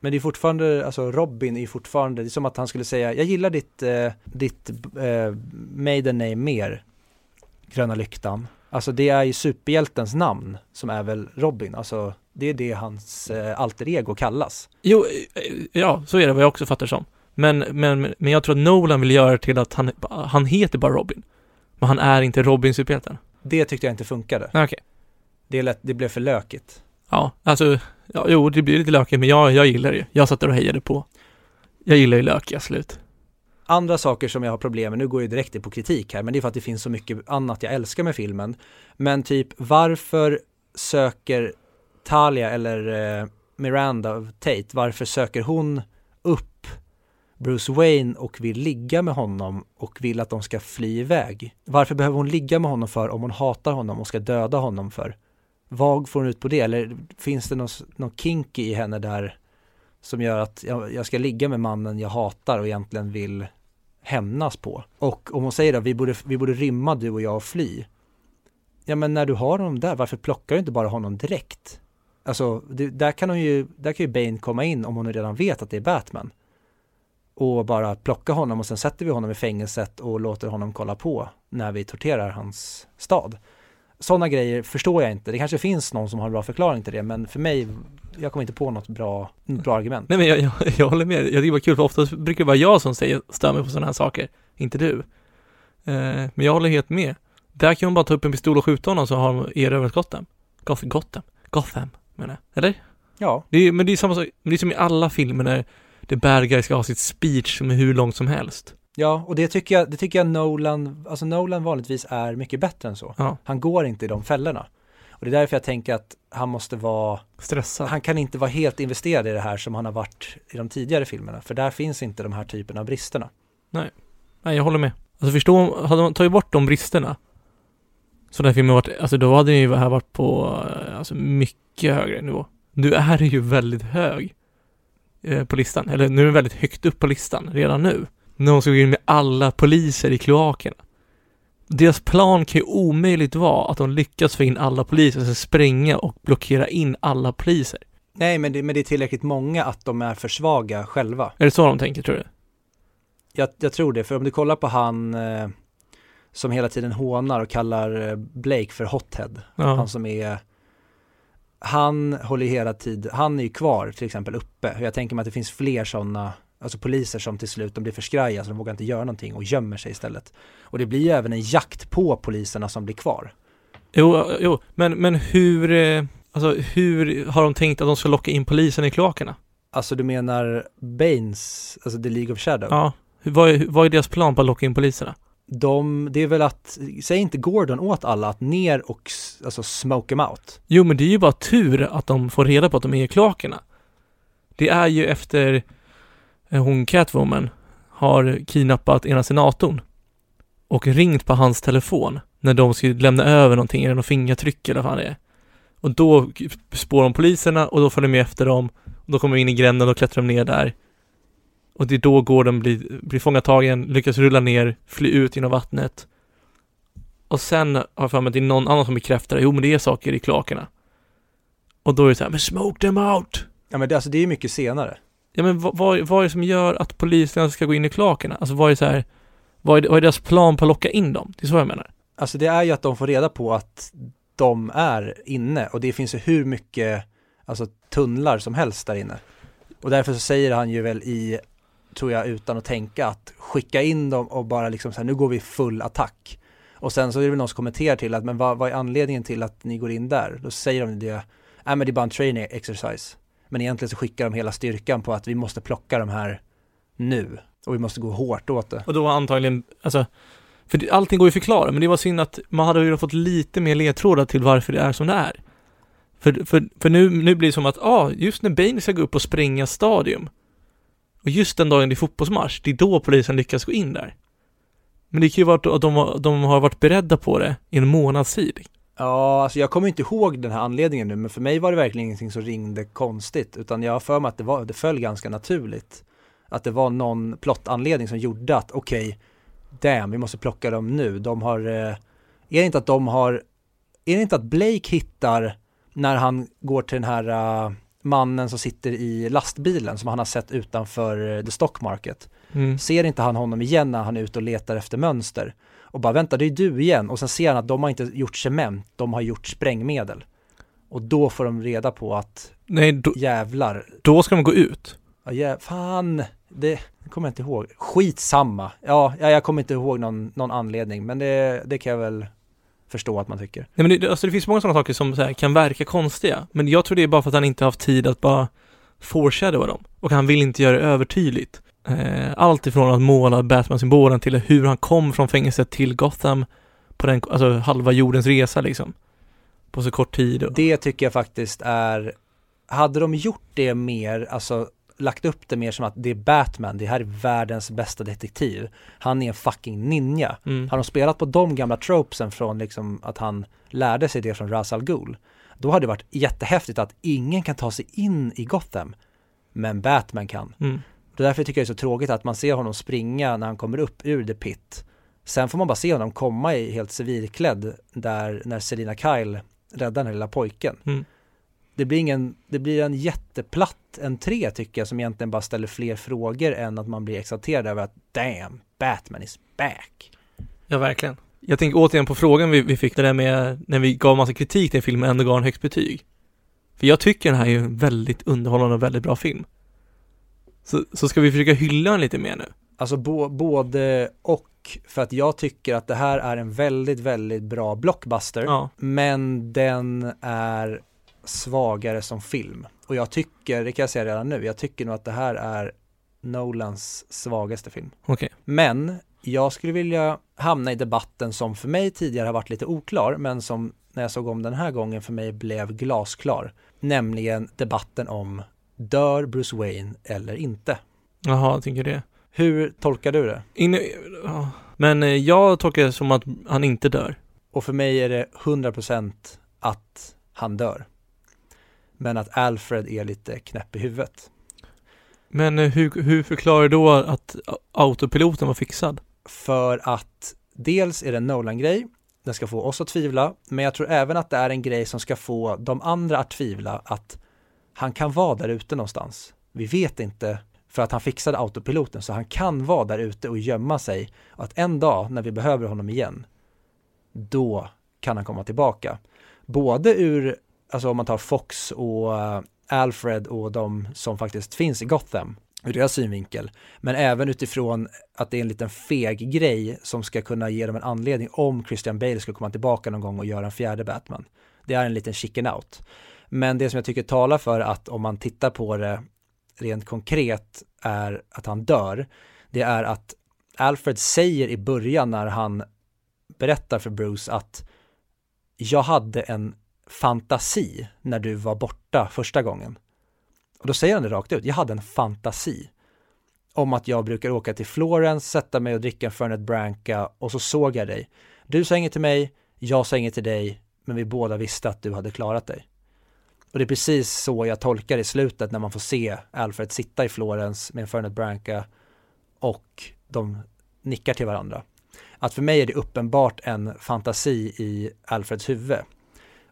Men det är fortfarande, alltså Robin är ju fortfarande, det är som att han skulle säga, jag gillar ditt, eh, ditt eh, maiden name mer, Gröna Lyktan. Alltså det är ju superhjältens namn som är väl Robin, alltså det är det hans eh, alter ego kallas.
Jo, eh, ja, så är det vad jag också fattar som. Men, men, men jag tror att Nolan vill göra det till att han, han heter bara Robin. Men han är inte Robin superhjälten.
Det tyckte jag inte funkade.
Okej.
Det, är lätt, det blev för lökigt.
Ja, alltså, ja, jo, det blir lite lökigt, men jag, jag gillar det. Jag satt där och hejade på. Jag gillar ju lökiga slut.
Andra saker som jag har problem med, nu går jag direkt på kritik här, men det är för att det finns så mycket annat jag älskar med filmen. Men typ varför söker Talia eller eh, Miranda Tate, varför söker hon upp Bruce Wayne och vill ligga med honom och vill att de ska fly iväg? Varför behöver hon ligga med honom för om hon hatar honom och ska döda honom för? Vad får hon ut på det? Eller finns det någon, någon kinky i henne där som gör att jag, jag ska ligga med mannen jag hatar och egentligen vill hämnas på. Och om hon säger att vi borde, vi borde rymma du och jag och fly. Ja men när du har honom där, varför plockar du inte bara honom direkt? Alltså, det, där kan hon ju, där kan ju Bane komma in om hon redan vet att det är Batman. Och bara plocka honom och sen sätter vi honom i fängelset och låter honom kolla på när vi torterar hans stad. Sådana grejer förstår jag inte. Det kanske finns någon som har en bra förklaring till det, men för mig, jag kommer inte på något bra, något bra argument.
Nej men jag, jag, jag håller med, jag tycker det var kul för oftast brukar det vara jag som säger stör mig på sådana här saker, inte du. Eh, men jag håller helt med. Där kan hon bara ta upp en pistol och skjuta honom så har de erövrat Gotham. Gotham, Gotham, Gotham menar jag. Eller?
Ja,
Det är, men det är samma sak, men det är som i alla filmer när the bad guy ska ha sitt speech som är hur långt som helst.
Ja, och det tycker jag, det tycker jag Nolan, alltså Nolan vanligtvis är mycket bättre än så.
Ja,
Han går inte i de fällorna. Och det är därför jag tänker att han måste vara,
stressad.
han kan inte vara helt investerad i det här som han har varit i de tidigare filmerna. För där finns inte de här typerna av bristerna.
Nej, jag håller med. Alltså förstå, hade man tagit bort de bristerna så den här filmen varit, alltså då hade den ju här varit på, eh, alltså mycket högre nivå. Nu är det ju väldigt hög eh, på listan, eller nu är den väldigt högt upp på listan redan nu. När de ska gå in med alla poliser i kloakerna. Deras plan kan ju omöjligt vara att de lyckas få in alla poliser, alltså spränga och blockera in alla poliser.
Nej, men det, men det är tillräckligt många att de är för svaga själva.
Är det så de tänker tror du?
Jag, jag tror det, för om du kollar på han eh, som hela tiden hånar och kallar eh, Blake för hothead,
Ja.
han som är han håller hela tiden, han är ju kvar till exempel uppe. Jag tänker mig att det finns fler sådana, alltså poliser som till slut, de blir för skraja så de vågar inte göra någonting och gömmer sig istället. Och det blir ju även en jakt på poliserna som blir kvar.
Jo, jo, men, men hur, eh, alltså hur har de tänkt att de ska locka in polisen i kloakerna?
Alltså du menar Baines, alltså The League of Shadow?
Ja. Vad, är, vad är deras plan på att locka in poliserna?
De, det är väl att, säg inte Gordon åt alla att ner och alltså smoke them out.
Jo, men det är ju bara tur att de får reda på att de är i kloakerna. Det är ju efter eh, hon Catwoman har kidnappat ena senatorn och ringt på hans telefon när de ska lämna över någonting, eller något fingertryck eller vad fan det är. Och då spår de poliserna och då följer de med efter dem. Och då kommer de in i gränden och klättrar de ner där. Och det är då Gordon blir, blir fångatagen, lyckas rulla ner, fly ut genom vattnet. Och sen har jag för mig att det är någon annan som bekräftar, jo men det är saker i kloakerna. Och då är det så här, men smoke them out!
Ja men det, alltså det är ju mycket senare.
Ja men vad, vad, vad är det som gör att poliserna ska gå in i kloakerna? Alltså vad är så här, vad är, vad är deras plan på att locka in dem? Det är så jag menar.
Alltså det är ju att de får reda på att de är inne och det finns ju hur mycket alltså tunnlar som helst där inne. Och därför så säger han ju väl i, tror jag utan att tänka, att skicka in dem och bara liksom så här, nu går vi full attack. Och sen så är det väl någon som kommenterar till att, men vad, vad är anledningen till att ni går in där? Då säger de det, nej men det är bara en training exercise. Men egentligen så skickar de hela styrkan på att vi måste plocka de här nu. Och vi måste gå hårt åt det.
Och då antagligen, alltså, för allting går ju att förklara, men det var synd att man hade ju fått lite mer ledtrådar till varför det är som det är. För, för, för nu, nu blir det som att, ja, ah, just när Bane ska gå upp och spränga stadium, och just den dagen det är fotbollsmatch, det är då polisen lyckas gå in där. Men det kan ju vara att de, har- de har varit beredda på det i en månads tid.
Ja, alltså jag kommer inte ihåg den här anledningen nu, men för mig var det verkligen ingenting som ringde konstigt, utan jag har för mig att det, var, det föll ganska naturligt. Att det var någon plottanledning som gjorde att okej, damn, vi måste plocka dem nu. De har, eh, är det inte att de har, är det inte att Blake hittar när han går till den här eh, mannen som sitter i lastbilen som han har sett utanför eh, the stock market.
Mm.
Ser inte han honom igen när han är ute och letar efter mönster? Och bara vänta, det är du igen. Och sen ser han att de har inte gjort cement, de har gjort sprängmedel. Och då får de reda på att
Nej, då,
jävlar,
då ska de gå ut.
ja, jä- fan, det kommer jag inte ihåg. Skitsamma. Ja, ja jag kommer inte ihåg någon, någon anledning, men det, det kan jag väl förstå att man tycker.
Nej men det, alltså det finns många sådana saker som så här, kan verka konstiga, men jag tror det är bara för att han inte har haft tid att bara foreshadowa dem. Och han vill inte göra det övertydligt. Eh, allt ifrån att måla Batman-symbolen till hur han kom från fängelset till Gotham på den, alltså halva jordens resa liksom. På så kort tid. Och,
Det tycker jag faktiskt är, hade de gjort det mer, alltså lagt upp det mer som att det är Batman, det här är världens bästa detektiv. Han är en fucking ninja.
mm.
Har de spelat på de gamla tropesen från liksom att han lärde sig det från Ra's al Ghul, då hade det varit jättehäftigt att ingen kan ta sig in i Gotham, men Batman kan.
Mm.
Och därför tycker jag det är så tråkigt att man ser honom springa när han kommer upp ur The Pit. Sen får man bara se honom komma i helt civilklädd där när Selina Kyle räddar den här lilla pojken.
Mm.
Det blir ingen, det blir en jätteplatt entré tycker jag som egentligen bara ställer fler frågor än att man blir exalterad över att damn, Batman is back.
Ja, verkligen. Jag tänker återigen på frågan vi, vi fick, det där med när vi gav massa kritik till filmen och ändå gav en högst betyg. För jag tycker den här är en väldigt underhållande och väldigt bra film. Så, så ska vi försöka hylla den lite mer nu?
Alltså bo, både och för att jag tycker att det här är en väldigt, väldigt bra blockbuster.
Ja.
Men den är svagare som film. Och jag tycker, det kan jag säga redan nu, jag tycker nog att det här är Nolans svagaste film.
Okej.
Men jag skulle vilja hamna i debatten som för mig tidigare har varit lite oklar, men som när jag såg om den här gången för mig blev glasklar. Nämligen debatten om dör Bruce Wayne eller inte?
Jaha, jag tänker det.
Hur tolkar du det?
Ja. Men eh, jag tolkar det som att han inte dör.
Och för mig är det 100% att han dör. Men att Alfred är lite knäpp i huvudet.
Men eh, hur, hur förklarar du då att autopiloten var fixad?
För att dels är det en Nolan-grej, den ska få oss att tvivla, men jag tror även att det är en grej som ska få de andra att tvivla att han kan vara där ute någonstans. Vi vet inte för att han fixade autopiloten så han kan vara där ute och gömma sig. Och att en dag när vi behöver honom igen, då kan han komma tillbaka. Både ur, alltså om man tar Fox och eh, Alfred och de som faktiskt finns i Gotham, ur deras synvinkel, men även utifrån att det är en liten feg grej som ska kunna ge dem en anledning om Christian Bale ska komma tillbaka någon gång och göra en fjärde Batman. Det är en liten chicken out. Men det som jag tycker talar för att om man tittar på det rent konkret är att han dör, det är att Alfred säger i början när han berättar för Bruce att jag hade en fantasi när du var borta första gången. Och då säger han det rakt ut, jag hade en fantasi om att jag brukar åka till Florens, sätta mig och dricka en Fernet Branca och så såg jag dig. Du sa inget till mig, jag sa inget till dig, men vi båda visste att du hade klarat dig. Och det är precis så jag tolkar i slutet när man får se Alfred sitta i Florens med en Fernet Branca och de nickar till varandra. Att för mig är det uppenbart en fantasi i Alfreds huvud.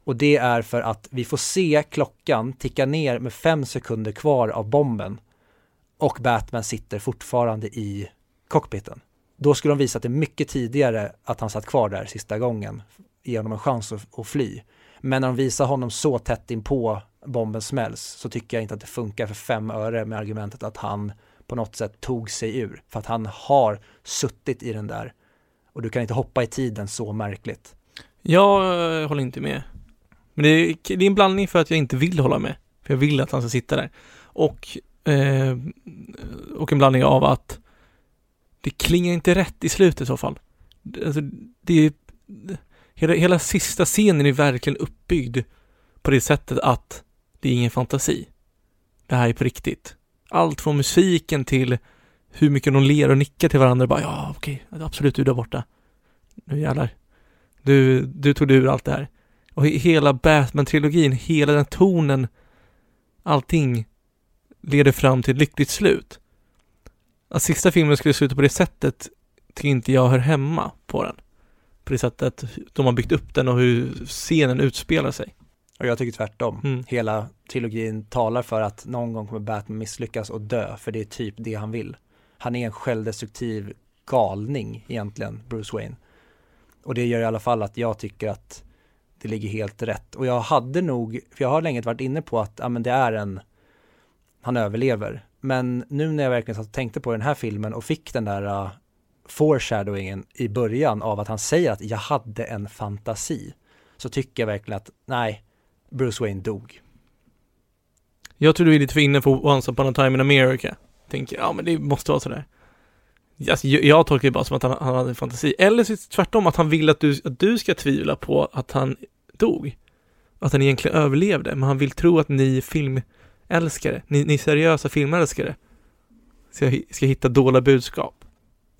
Och det är för att vi får se klockan ticka ner med fem sekunder kvar av bomben och Batman sitter fortfarande i cockpiten. Då skulle de visa att det mycket tidigare att han satt kvar där sista gången, ge honom en chans att, att fly. Men när de visar honom så tätt inpå bomben smälls så tycker jag inte att det funkar för fem öre med argumentet att han på något sätt tog sig ur. För att han har suttit i den där och du kan inte hoppa i tiden så märkligt.
Jag eh, håller inte med. Men det är, det är en blandning för att jag inte vill hålla med. För jag vill att han ska sitta där. Och, eh, och en blandning av att det klingar inte rätt i slutet i så fall. Alltså, det är, hela, hela sista scenen är verkligen uppbyggd på det sättet att det är ingen fantasi. Det här är på riktigt. Allt från musiken till hur mycket de ler och nickar till varandra. Bara, ja, okej, absolut, du där borta. Nu jävlar. Du, du tog dig ur allt det här. Och hela Batman-trilogin, hela den tonen, allting leder fram till ett lyckligt slut. Att sista filmen skulle sluta på det sättet tycker inte jag hör hemma på den. På det sättet de har byggt upp den och hur scenen utspelar sig.
Och jag tycker tvärtom. Mm. Hela trilogin talar för att någon gång kommer Batman misslyckas och dö, för det är typ det han vill. Han är en självdestruktiv galning egentligen, Bruce Wayne. Och det gör i alla fall att jag tycker att det ligger helt rätt. Och jag hade nog, för jag har länge varit inne på att ja, men det är en, han överlever. Men nu när jag verkligen satt och tänkte på den här filmen och fick den där uh, foreshadowingen i början av att han säger att jag hade en fantasi. Så tycker jag verkligen att nej, Bruce Wayne dog.
Jag tror du är lite för inne på Once upon a time in America. Tänker, ja men det måste vara sådär. Alltså, jag tolkar det bara som att han, han hade en fantasi. Eller så tvärtom, att han vill att du, att du ska tvivla på att han dog. Att han egentligen överlevde, men han vill tro att ni filmälskare, ni, ni seriösa filmälskare, ska, ska hitta dåliga budskap.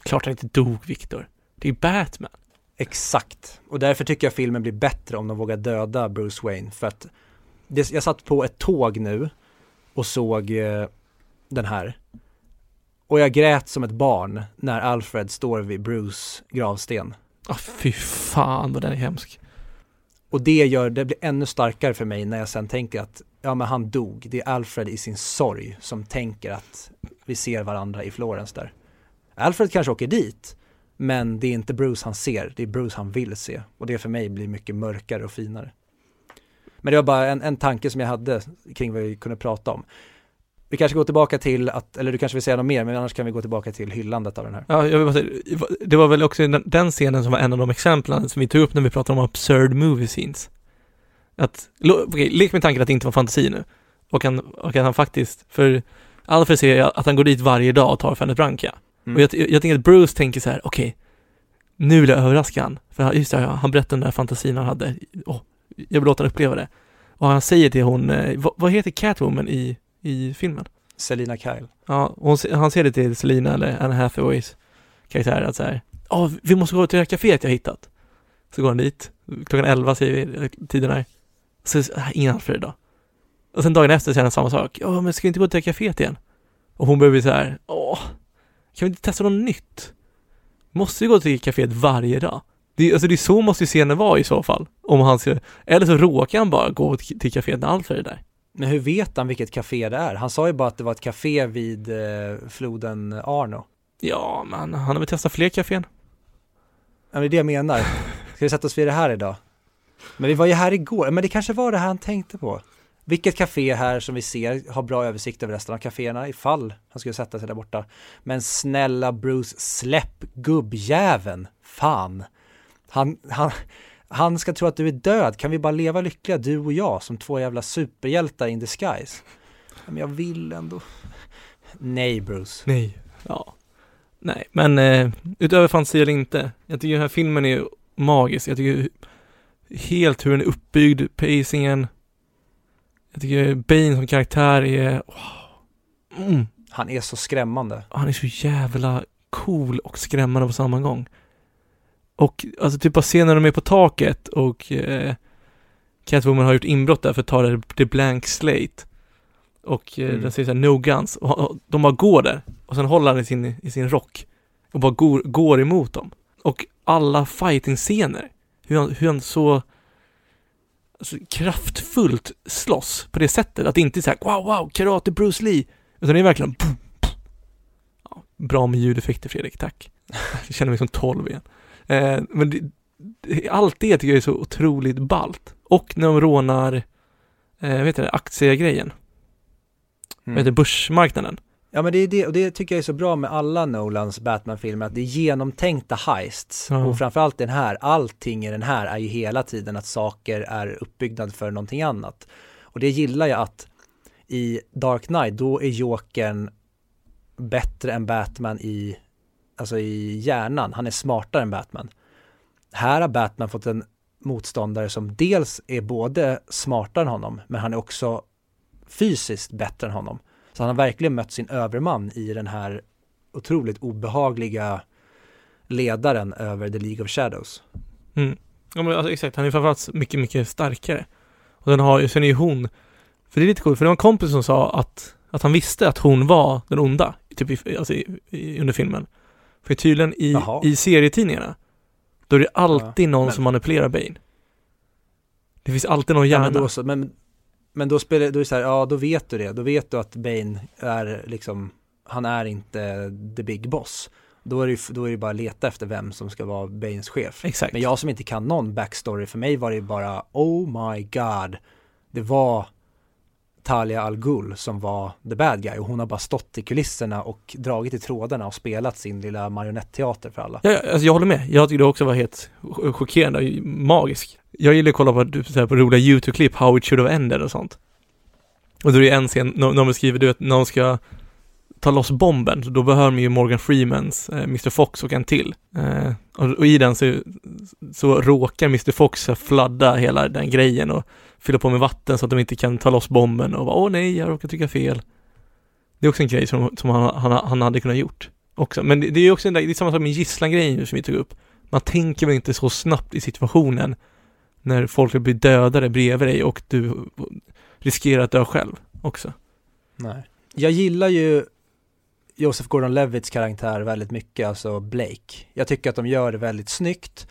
Klart han inte dog, Viktor. Det är Batman.
Exakt. Och därför tycker jag filmen blir bättre om de vågar döda Bruce Wayne. För att det, jag satt på ett tåg nu och såg eh, den här. Och jag grät som ett barn när Alfred står vid Bruce gravsten.
Ja, oh, fy fan vad den är hemsk.
Och det gör, det blir ännu starkare för mig när jag sen tänker att, ja men han dog. Det är Alfred i sin sorg som tänker att vi ser varandra i Florens där. Alfred kanske åker dit, men det är inte Bruce han ser, det är Bruce han vill se. Och det för mig blir mycket mörkare och finare. Men det var bara en, en tanke som jag hade kring vad vi kunde prata om. Vi kanske går tillbaka till att, eller du kanske vill säga något mer, men annars kan vi gå tillbaka till hyllandet av den här.
Ja, jag vill bara säga, det var väl också den scenen som var en av de exemplen som vi tog upp när vi pratade om absurd movie scenes. Att, okej, lek med tanken att det inte var fantasi nu. Och kan, och kan han faktiskt, för Alfred säger att han går dit varje dag och tar Fennet Branca. Mm. Och jag, jag tänker att Bruce tänker så här, okej, okay, nu vill jag överraska han. För just det, han berättade den där fantasin han hade. Oh, jag vill låta honom uppleva det. Och han säger till hon, eh, vad, vad heter Catwoman i i filmen.
Selina Kyle.
Ja, hon, han säger det till Selina eller Anne Hathaways karaktär att så här, ja, oh, vi måste gå till det här kaféet jag hittat. Så går han dit, klockan 11 säger vi tiden är. Så, äh, ingen Alfred idag. Och sen dagen efter säger han samma sak. Ja, men ska vi inte gå till det här kaféet igen? Och hon börjar bli så här, åh, kan vi inte testa något nytt? Måste vi gå till kaféet varje dag? Det, alltså det är så måste ju scenen vara i så fall. Om han ska, eller så råkar han bara gå till kaféet när Alfred är där.
Men hur vet han vilket café det är? Han sa ju bara att det var ett café vid eh, floden Arno.
Ja, men han har väl testat fler kafén?
Ja, det är det jag menar. Ska vi sätta oss vid det här idag? Men vi var ju här igår, men det kanske var det här han tänkte på. Vilket café här som vi ser har bra översikt över resten av kaféerna ifall han skulle sätta sig där borta. Men snälla Bruce, släpp gubbjäveln! Fan! Han, han, han ska tro att du är död, kan vi bara leva lyckliga du och jag som två jävla superhjältar in disguise? Men jag vill ändå. Nej Bruce.
Nej. Ja. Nej, men eh, utöver fantasi eller inte. Jag tycker den här filmen är magisk. Jag tycker helt hur den är uppbyggd, pacingen. Jag tycker Bane som karaktär är, wow. Mm.
Han är så skrämmande.
Han är så jävla cool och skrämmande på samma gång. Och alltså typ bara scenen när de är på taket och eh, Catwoman har gjort inbrott där för att ta det, det blank slate. Och eh,
Mm.
den säger såhär no guns. Och, och de bara går där. Och sen håller han i sin, i sin rock. Och bara går, går emot dem. Och alla fighting-scener. Hur han, hur han så alltså, kraftfullt slåss på det sättet. Att det inte är såhär wow, wow, karate Bruce Lee. Utan det är verkligen boom, boom. Ja, Bra med ljudeffekter Fredrik, tack. (laughs) Jag känner mig som 12 igen. Eh, men det, det, allt det tycker jag är så otroligt ballt. Och när de rånar, eh, vet du det, aktiegrejen,
Mm.
heter det, börsmarknaden.
Ja men det är det, och det tycker jag är så bra med alla Nolans Batman-filmer, att det är genomtänkta heists.
Ja.
Och framförallt den här, allting i den här är ju hela tiden att saker är uppbyggnad för någonting annat. Och det gillar jag att i Dark Knight, då är Jokern bättre än Batman i, alltså i hjärnan, han är smartare än Batman. Här har Batman fått en motståndare som dels är både smartare än honom, men han är också fysiskt bättre än honom. Så han har verkligen mött sin överman i den här otroligt obehagliga ledaren över The League of Shadows.
Mm. Ja men alltså, exakt, han är framförallt mycket, mycket starkare. Och den har ju, sen är ju hon, för det är lite coolt, för det var en kompis som sa att, att han visste att hon var den onda, typ i, alltså i, i, under filmen. För tydligen i,
Jaha.
i serietidningarna, då är det alltid någon
men-
som manipulerar Bane. Det finns alltid någon
Ja,
hjärna.
men, då, så, men, men då spelar då är det så här, ja då vet du det, då vet du att Bane är liksom, han är inte the big boss. Då är det, ju- då är det bara leta efter vem som ska vara Banes chef.
Exakt.
Men jag som inte kan någon backstory, för mig var det bara oh my god. Det var Talia Al Ghul som var the bad guy och hon har bara stått i kulisserna och dragit i trådarna och spelat sin lilla marionetteater för alla.
Ja, alltså jag håller med. Jag tyckte det också var helt chockerande och magisk. Jag gillar att kolla på, typ, så här, på roliga YouTube-klipp, how it should have ended och sånt. Och då är det en scen, när beskriver, du vet, någon ska ta loss bomben, då behöver man ju Morgan Freemans eh, Mr Fox och en till. Eh, och, och i den så, så råkar Mr Fox fladda hela den grejen och fylla på med vatten så att de inte kan ta loss bomben och bara, åh nej, jag råkar trycka fel. Det är också en grej som, som han, han, han hade kunnat gjort också. Men det, det är också en, där- det är samma sak med gisslan-grejen som vi tog upp. Man tänker väl inte så snabbt i situationen när folk blir dödade bredvid dig och du riskerar att dö själv också.
Nej. Jag gillar ju Joseph Gordon-Levitts karaktär väldigt mycket, alltså Blake. Jag tycker att de gör det väldigt snyggt.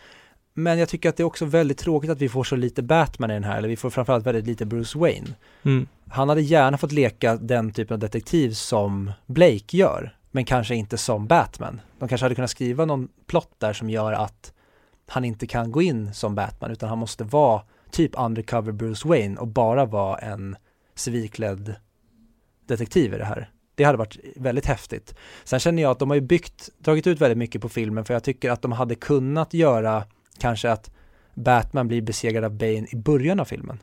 Men jag tycker att det är också väldigt tråkigt att vi får så lite Batman i den här, eller vi får framförallt väldigt lite Bruce Wayne.
Mm.
Han hade gärna fått leka den typen av detektiv som Blake gör, men kanske inte som Batman. De kanske hade kunnat skriva någon plott där som gör att han inte kan gå in som Batman, utan han måste vara typ undercover Bruce Wayne och bara vara en civilklädd detektiv i det här. Det hade varit väldigt häftigt. Sen känner jag att de har ju byggt, dragit ut väldigt mycket på filmen för jag tycker att de hade kunnat göra kanske att Batman blir besegrad av Bane i början av filmen.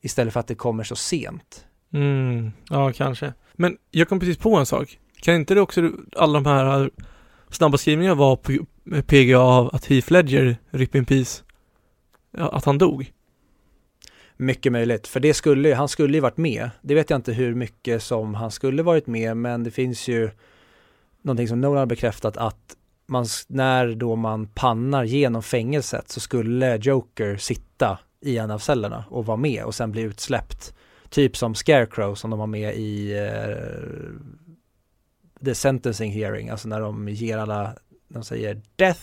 Istället för att det kommer så sent.
Mm, ja kanske. Men jag kom precis på en sak. Kan inte det också, alla de här snabba skrivningarna var på PGA av att Heath Ledger, RIP in Peace, att han dog?
Mycket möjligt, för det skulle, han skulle ju varit med. Det vet jag inte hur mycket som han skulle varit med, men det finns ju någonting som Nolan har bekräftat att man, när då man pannar genom fängelset så skulle Joker sitta i en av cellerna och vara med och sen bli utsläppt. Typ som Scarecrow som de har med i eh, The Sentencing Hearing, alltså när de ger alla, de säger Death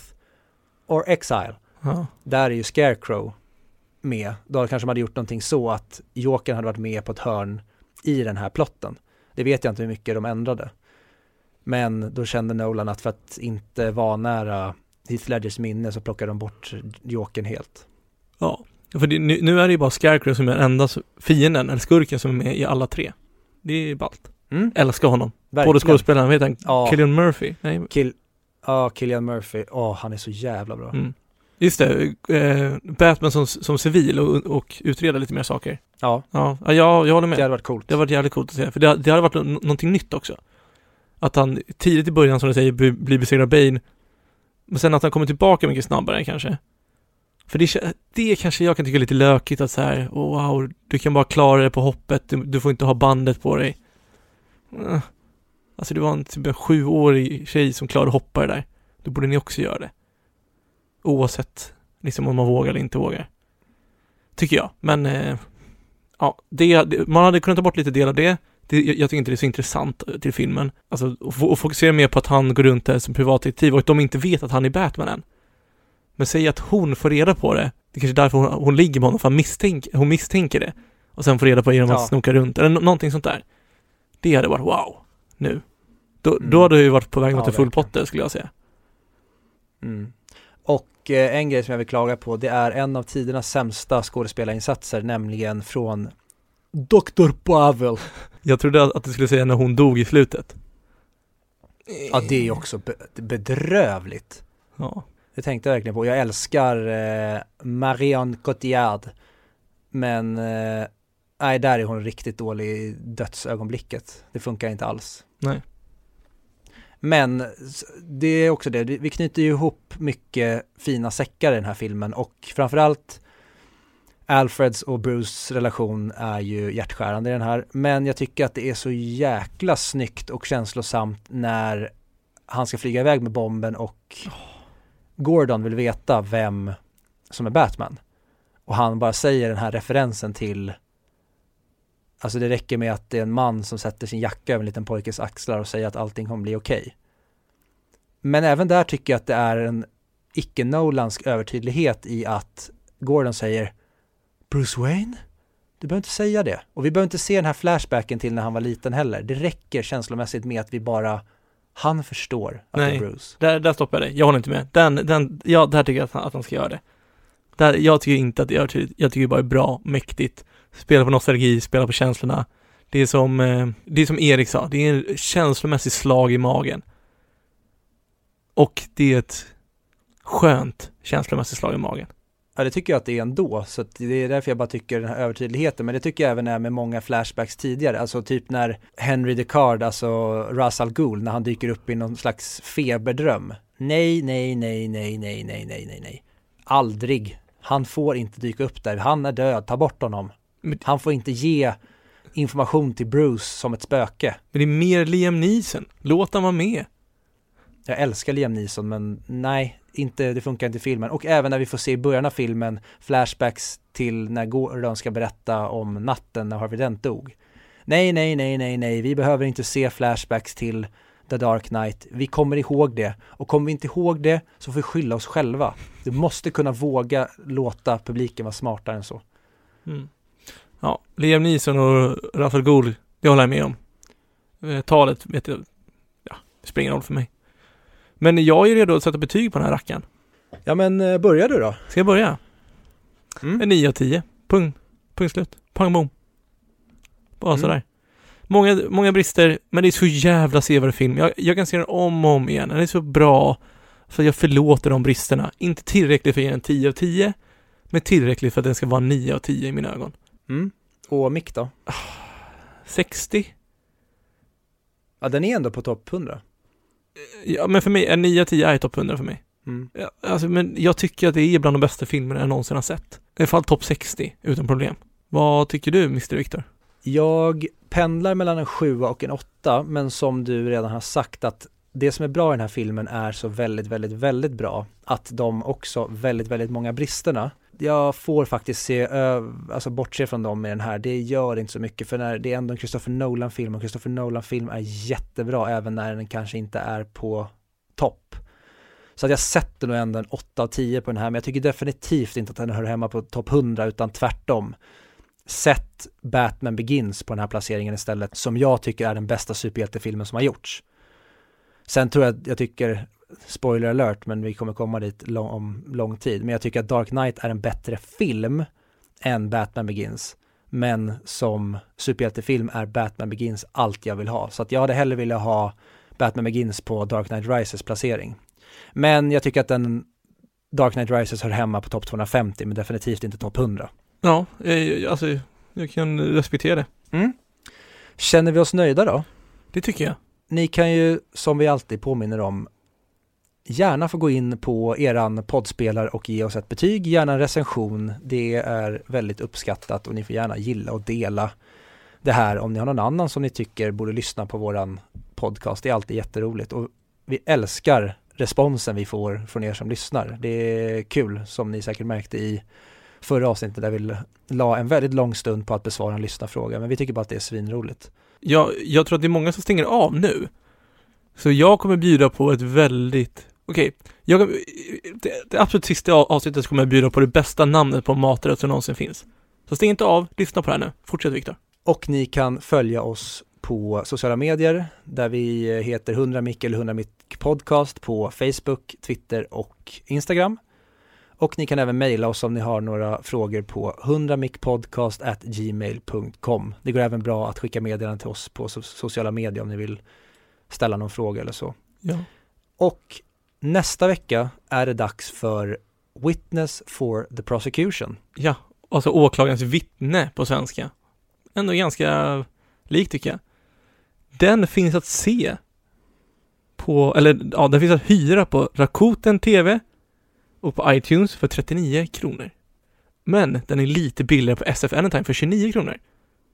or Exile.
Ja.
Där är ju Scarecrow med, då kanske man hade gjort någonting så att Jokern hade varit med på ett hörn i den här plotten. Det vet jag inte hur mycket de ändrade. Men då kände Nolan att för att inte vara nära Heath Ledgers minne så plockade de bort Jokern helt.
Ja, för det, nu, nu är det ju bara Scarecrow som är den enda fienden, eller skurken som är med i alla tre. Det är ballt.
Mm,
Älskar honom.
verkligen.
Både skådespelaren, vet han,
Ja.
Killian Murphy? Nej,
Kill, ja, Killian Murphy, åh han är så jävla bra.
mm. Just det, eh, Batman som, som civil och, och utreda lite mer saker.
Ja,
Ja, ja jag, jag håller med.
det hade varit coolt.
Det har varit jävligt coolt att se, för det, det hade varit nå- någonting nytt också. Att han tidigt i början, som du säger, blir blir besegrad av Bane, men sen att han kommer tillbaka mycket snabbare kanske. För det, det kanske jag kan tycka är lite lökigt att så här, oh, wow, du kan bara klara det på hoppet, du, du får inte ha bandet på dig. Eh. Alltså det var en typ en sjuårig tjej som klarade hoppa det där. Då borde ni också göra det. Oavsett liksom om man vågar eller inte vågar. Tycker jag. Men eh, ja, det, det, man hade kunnat ta bort lite del av det. det jag, jag tycker inte det är så intressant eh, till filmen. Alltså, och, och fokusera mer på att han går runt där som privatdetektiv och att de inte vet att han är Batman än. Men säg att hon får reda på det. Det är kanske är därför hon, hon ligger med honom, för han misstänk, hon misstänker det. Och sen får reda på det genom att
Ja.
snoka runt, eller nå- någonting sånt där. Det hade varit wow, nu. Då,
Mm.
då hade det ju varit på väg mot
Ja,
en full
verkligen.
potter skulle jag säga.
Mm. Och eh, en grej som jag vill klaga på, det är en av tidernas sämsta skådespelarinsatser, nämligen från Dr. Pavel.
Jag trodde att du skulle säga när hon dog i slutet.
Ja, det är ju också be- bedrövligt.
Ja.
Det tänkte jag verkligen på. Jag älskar eh, Marion Cotillard. Men eh, nej, där är hon riktigt dålig i dödsögonblicket. Det funkar inte alls.
Nej.
Men det är också det, vi knyter ju ihop mycket fina säckar i den här filmen och framförallt Alfreds och Bruce relation är ju hjärtskärande i den här. Men jag tycker att det är så jäkla snyggt och känslosamt när han ska flyga iväg med bomben och Gordon vill veta vem som är Batman. Och han bara säger den här referensen till Alltså det räcker med att det är en man som sätter sin jacka över en liten pojkes axlar och säger att allting kommer bli okej. Men även där tycker jag att det är en icke-Nolansk övertydlighet i att Gordon säger Bruce Wayne? Du behöver inte säga det. Och vi behöver inte se den här flashbacken till när han var liten heller. Det räcker känslomässigt med att vi bara, han förstår att det
Nej.
är Bruce.
Där, där stoppar jag dig. Jag håller inte med. Den, den, ja, där tycker jag att han, att han ska göra det. Där, jag tycker inte att det är övertydligt. Jag tycker det bara är bra, mäktigt. Spela på nostalgi, spela på känslorna. Det är som, eh, det är som Erik sa, det är en känslomässig slag i magen. Och det är ett skönt känslomässigt slag i magen.
Ja, det tycker jag att det är ändå, så att det är därför jag bara tycker den här övertydligheten, men det tycker jag även är med många flashbacks tidigare, alltså typ när Henry Descartes, alltså Russell al när han dyker upp i någon slags feberdröm. Nej, nej, nej, nej, nej, nej, nej, nej, nej. Aldrig. Han får inte dyka upp där, han är död, ta bort honom. Han får inte ge information till Bruce som ett spöke.
Men det är mer Liam Neeson. Låt han vara med.
Jag älskar Liam Neeson men nej, inte, det funkar inte i filmen. Och även när vi får se i början av filmen flashbacks till när Gordon ska berätta om natten när Harvey Dent dog. Nej, nej, nej, nej, nej, vi behöver inte se flashbacks till The Dark Knight. Vi kommer ihåg det. Och kommer vi inte ihåg det så får vi skylla oss själva. Du måste kunna våga låta publiken vara smartare än så.
Mm. Ja, Liam Neeson och Ra's al Ghul, det håller jag med om. Eh, Talet vet jag, ja, det spelar ingen roll för mig. Men jag är redo att sätta betyg på den här rackaren.
Ja men eh, börja du då.
Ska jag börja?
Mm.
En 9 av 10. Punkt. Punkt slut. Pang bom. Bara
Mm.
sådär. Många, många brister, men det är så jävla sevärd film. Jag, jag kan se den om och om igen. Den är så bra. Så jag förlåter de bristerna. Inte tillräckligt för att ge en 10 av 10. Men tillräckligt för att den ska vara en 9 av 10 i mina ögon.
Mm. Och Mick då?
60?
Ja den är ändå på topp 100.
Ja, men för mig, en 9 av 10 är topp 100 för mig.
Mm.
Ja, alltså, men jag tycker att det är bland de bästa filmerna jag någonsin har sett. I alla fall topp 60, utan problem. Vad tycker du, Mr. Victor?
Jag pendlar mellan en sjua och en åtta, men som du redan har sagt att det som är bra i den här filmen är så väldigt, väldigt, väldigt bra att de också väldigt, väldigt många bristerna. Jag får faktiskt se, alltså bortse från dem i den här, det gör inte så mycket för när det är ändå en Christopher Nolan-film och Christopher Nolan-film är jättebra även när den kanske inte är på topp. Så att jag sätter nog ändå en 8 av 10 på den här, men jag tycker definitivt inte att den hör hemma på topp 100, utan tvärtom. Sätt Batman Begins på den här placeringen istället, som jag tycker är den bästa superhjältefilmen som har gjorts. Sen tror jag, jag tycker, spoiler alert, men vi kommer komma dit lång, om lång tid, men jag tycker att Dark Knight är en bättre film än Batman Begins. Men som superhjältefilm är Batman Begins allt jag vill ha. Så att jag hade hellre velat ha Batman Begins på Dark Knight Rises placering. Men jag tycker att den Dark Knight Rises hör hemma på topp 250 men definitivt inte topp 100.
Ja, eh, alltså jag kan respektera det.
Mm. Känner vi oss nöjda då?
Det tycker jag.
Ni kan ju, som vi alltid påminner om, gärna få gå in på eran poddspelare och ge oss ett betyg, gärna en recension. Det är väldigt uppskattat och ni får gärna gilla och dela det här om ni har någon annan som ni tycker borde lyssna på våran podcast. Det är alltid jätteroligt och vi älskar responsen vi får från er som lyssnar. Det är kul som ni säkert märkte i förra avsnittet där vi la en väldigt lång stund på att besvara en lyssnarfråga men vi tycker bara att det är svinroligt
jag, jag tror att det är många som stänger av nu. Så jag kommer bjuda på ett väldigt, okej, okay, det, det absolut sista avsnittet kommer jag bjuda på det bästa namnet på maträtt som någonsin finns. Så stäng inte av, lyssna på det här nu. Fortsätt Viktor.
Och ni kan följa oss på sociala medier där vi heter 100 mick eller 100 mick podcast på Facebook, Twitter och Instagram. Och ni kan även mejla oss om ni har några frågor på 100mickpodcast@gmail.com. Det går även bra att skicka meddelanden till oss på sociala medier om ni vill ställa någon fråga eller så.
Ja.
Och nästa vecka är det dags för Witness for the prosecution.
Ja, alltså åklagarens vittne på svenska. Ändå ganska lik tycker jag. Den finns att se på, eller ja, den finns att hyra på Rakuten TV och på iTunes för 39 kronor. Men den är lite billigare på SF Anytime för 29 kronor.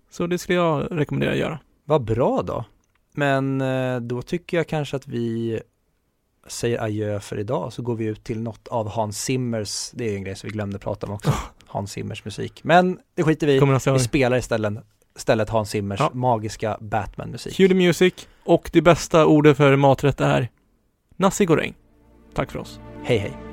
Så det skulle jag rekommendera att göra.
Vad bra då. Men eh, då tycker jag kanske att vi säger adjö för idag så går vi ut till något av Hans Zimmers, det är en grej som vi glömde prata om också, (laughs) Hans Zimmers musik. Men det skiter vi Vi spelar istället, istället Hans Zimmers ja. magiska Batman-musik.
Cue the music och det bästa ordet för maträtt är nasi goreng. Tack för oss.
Hej hej.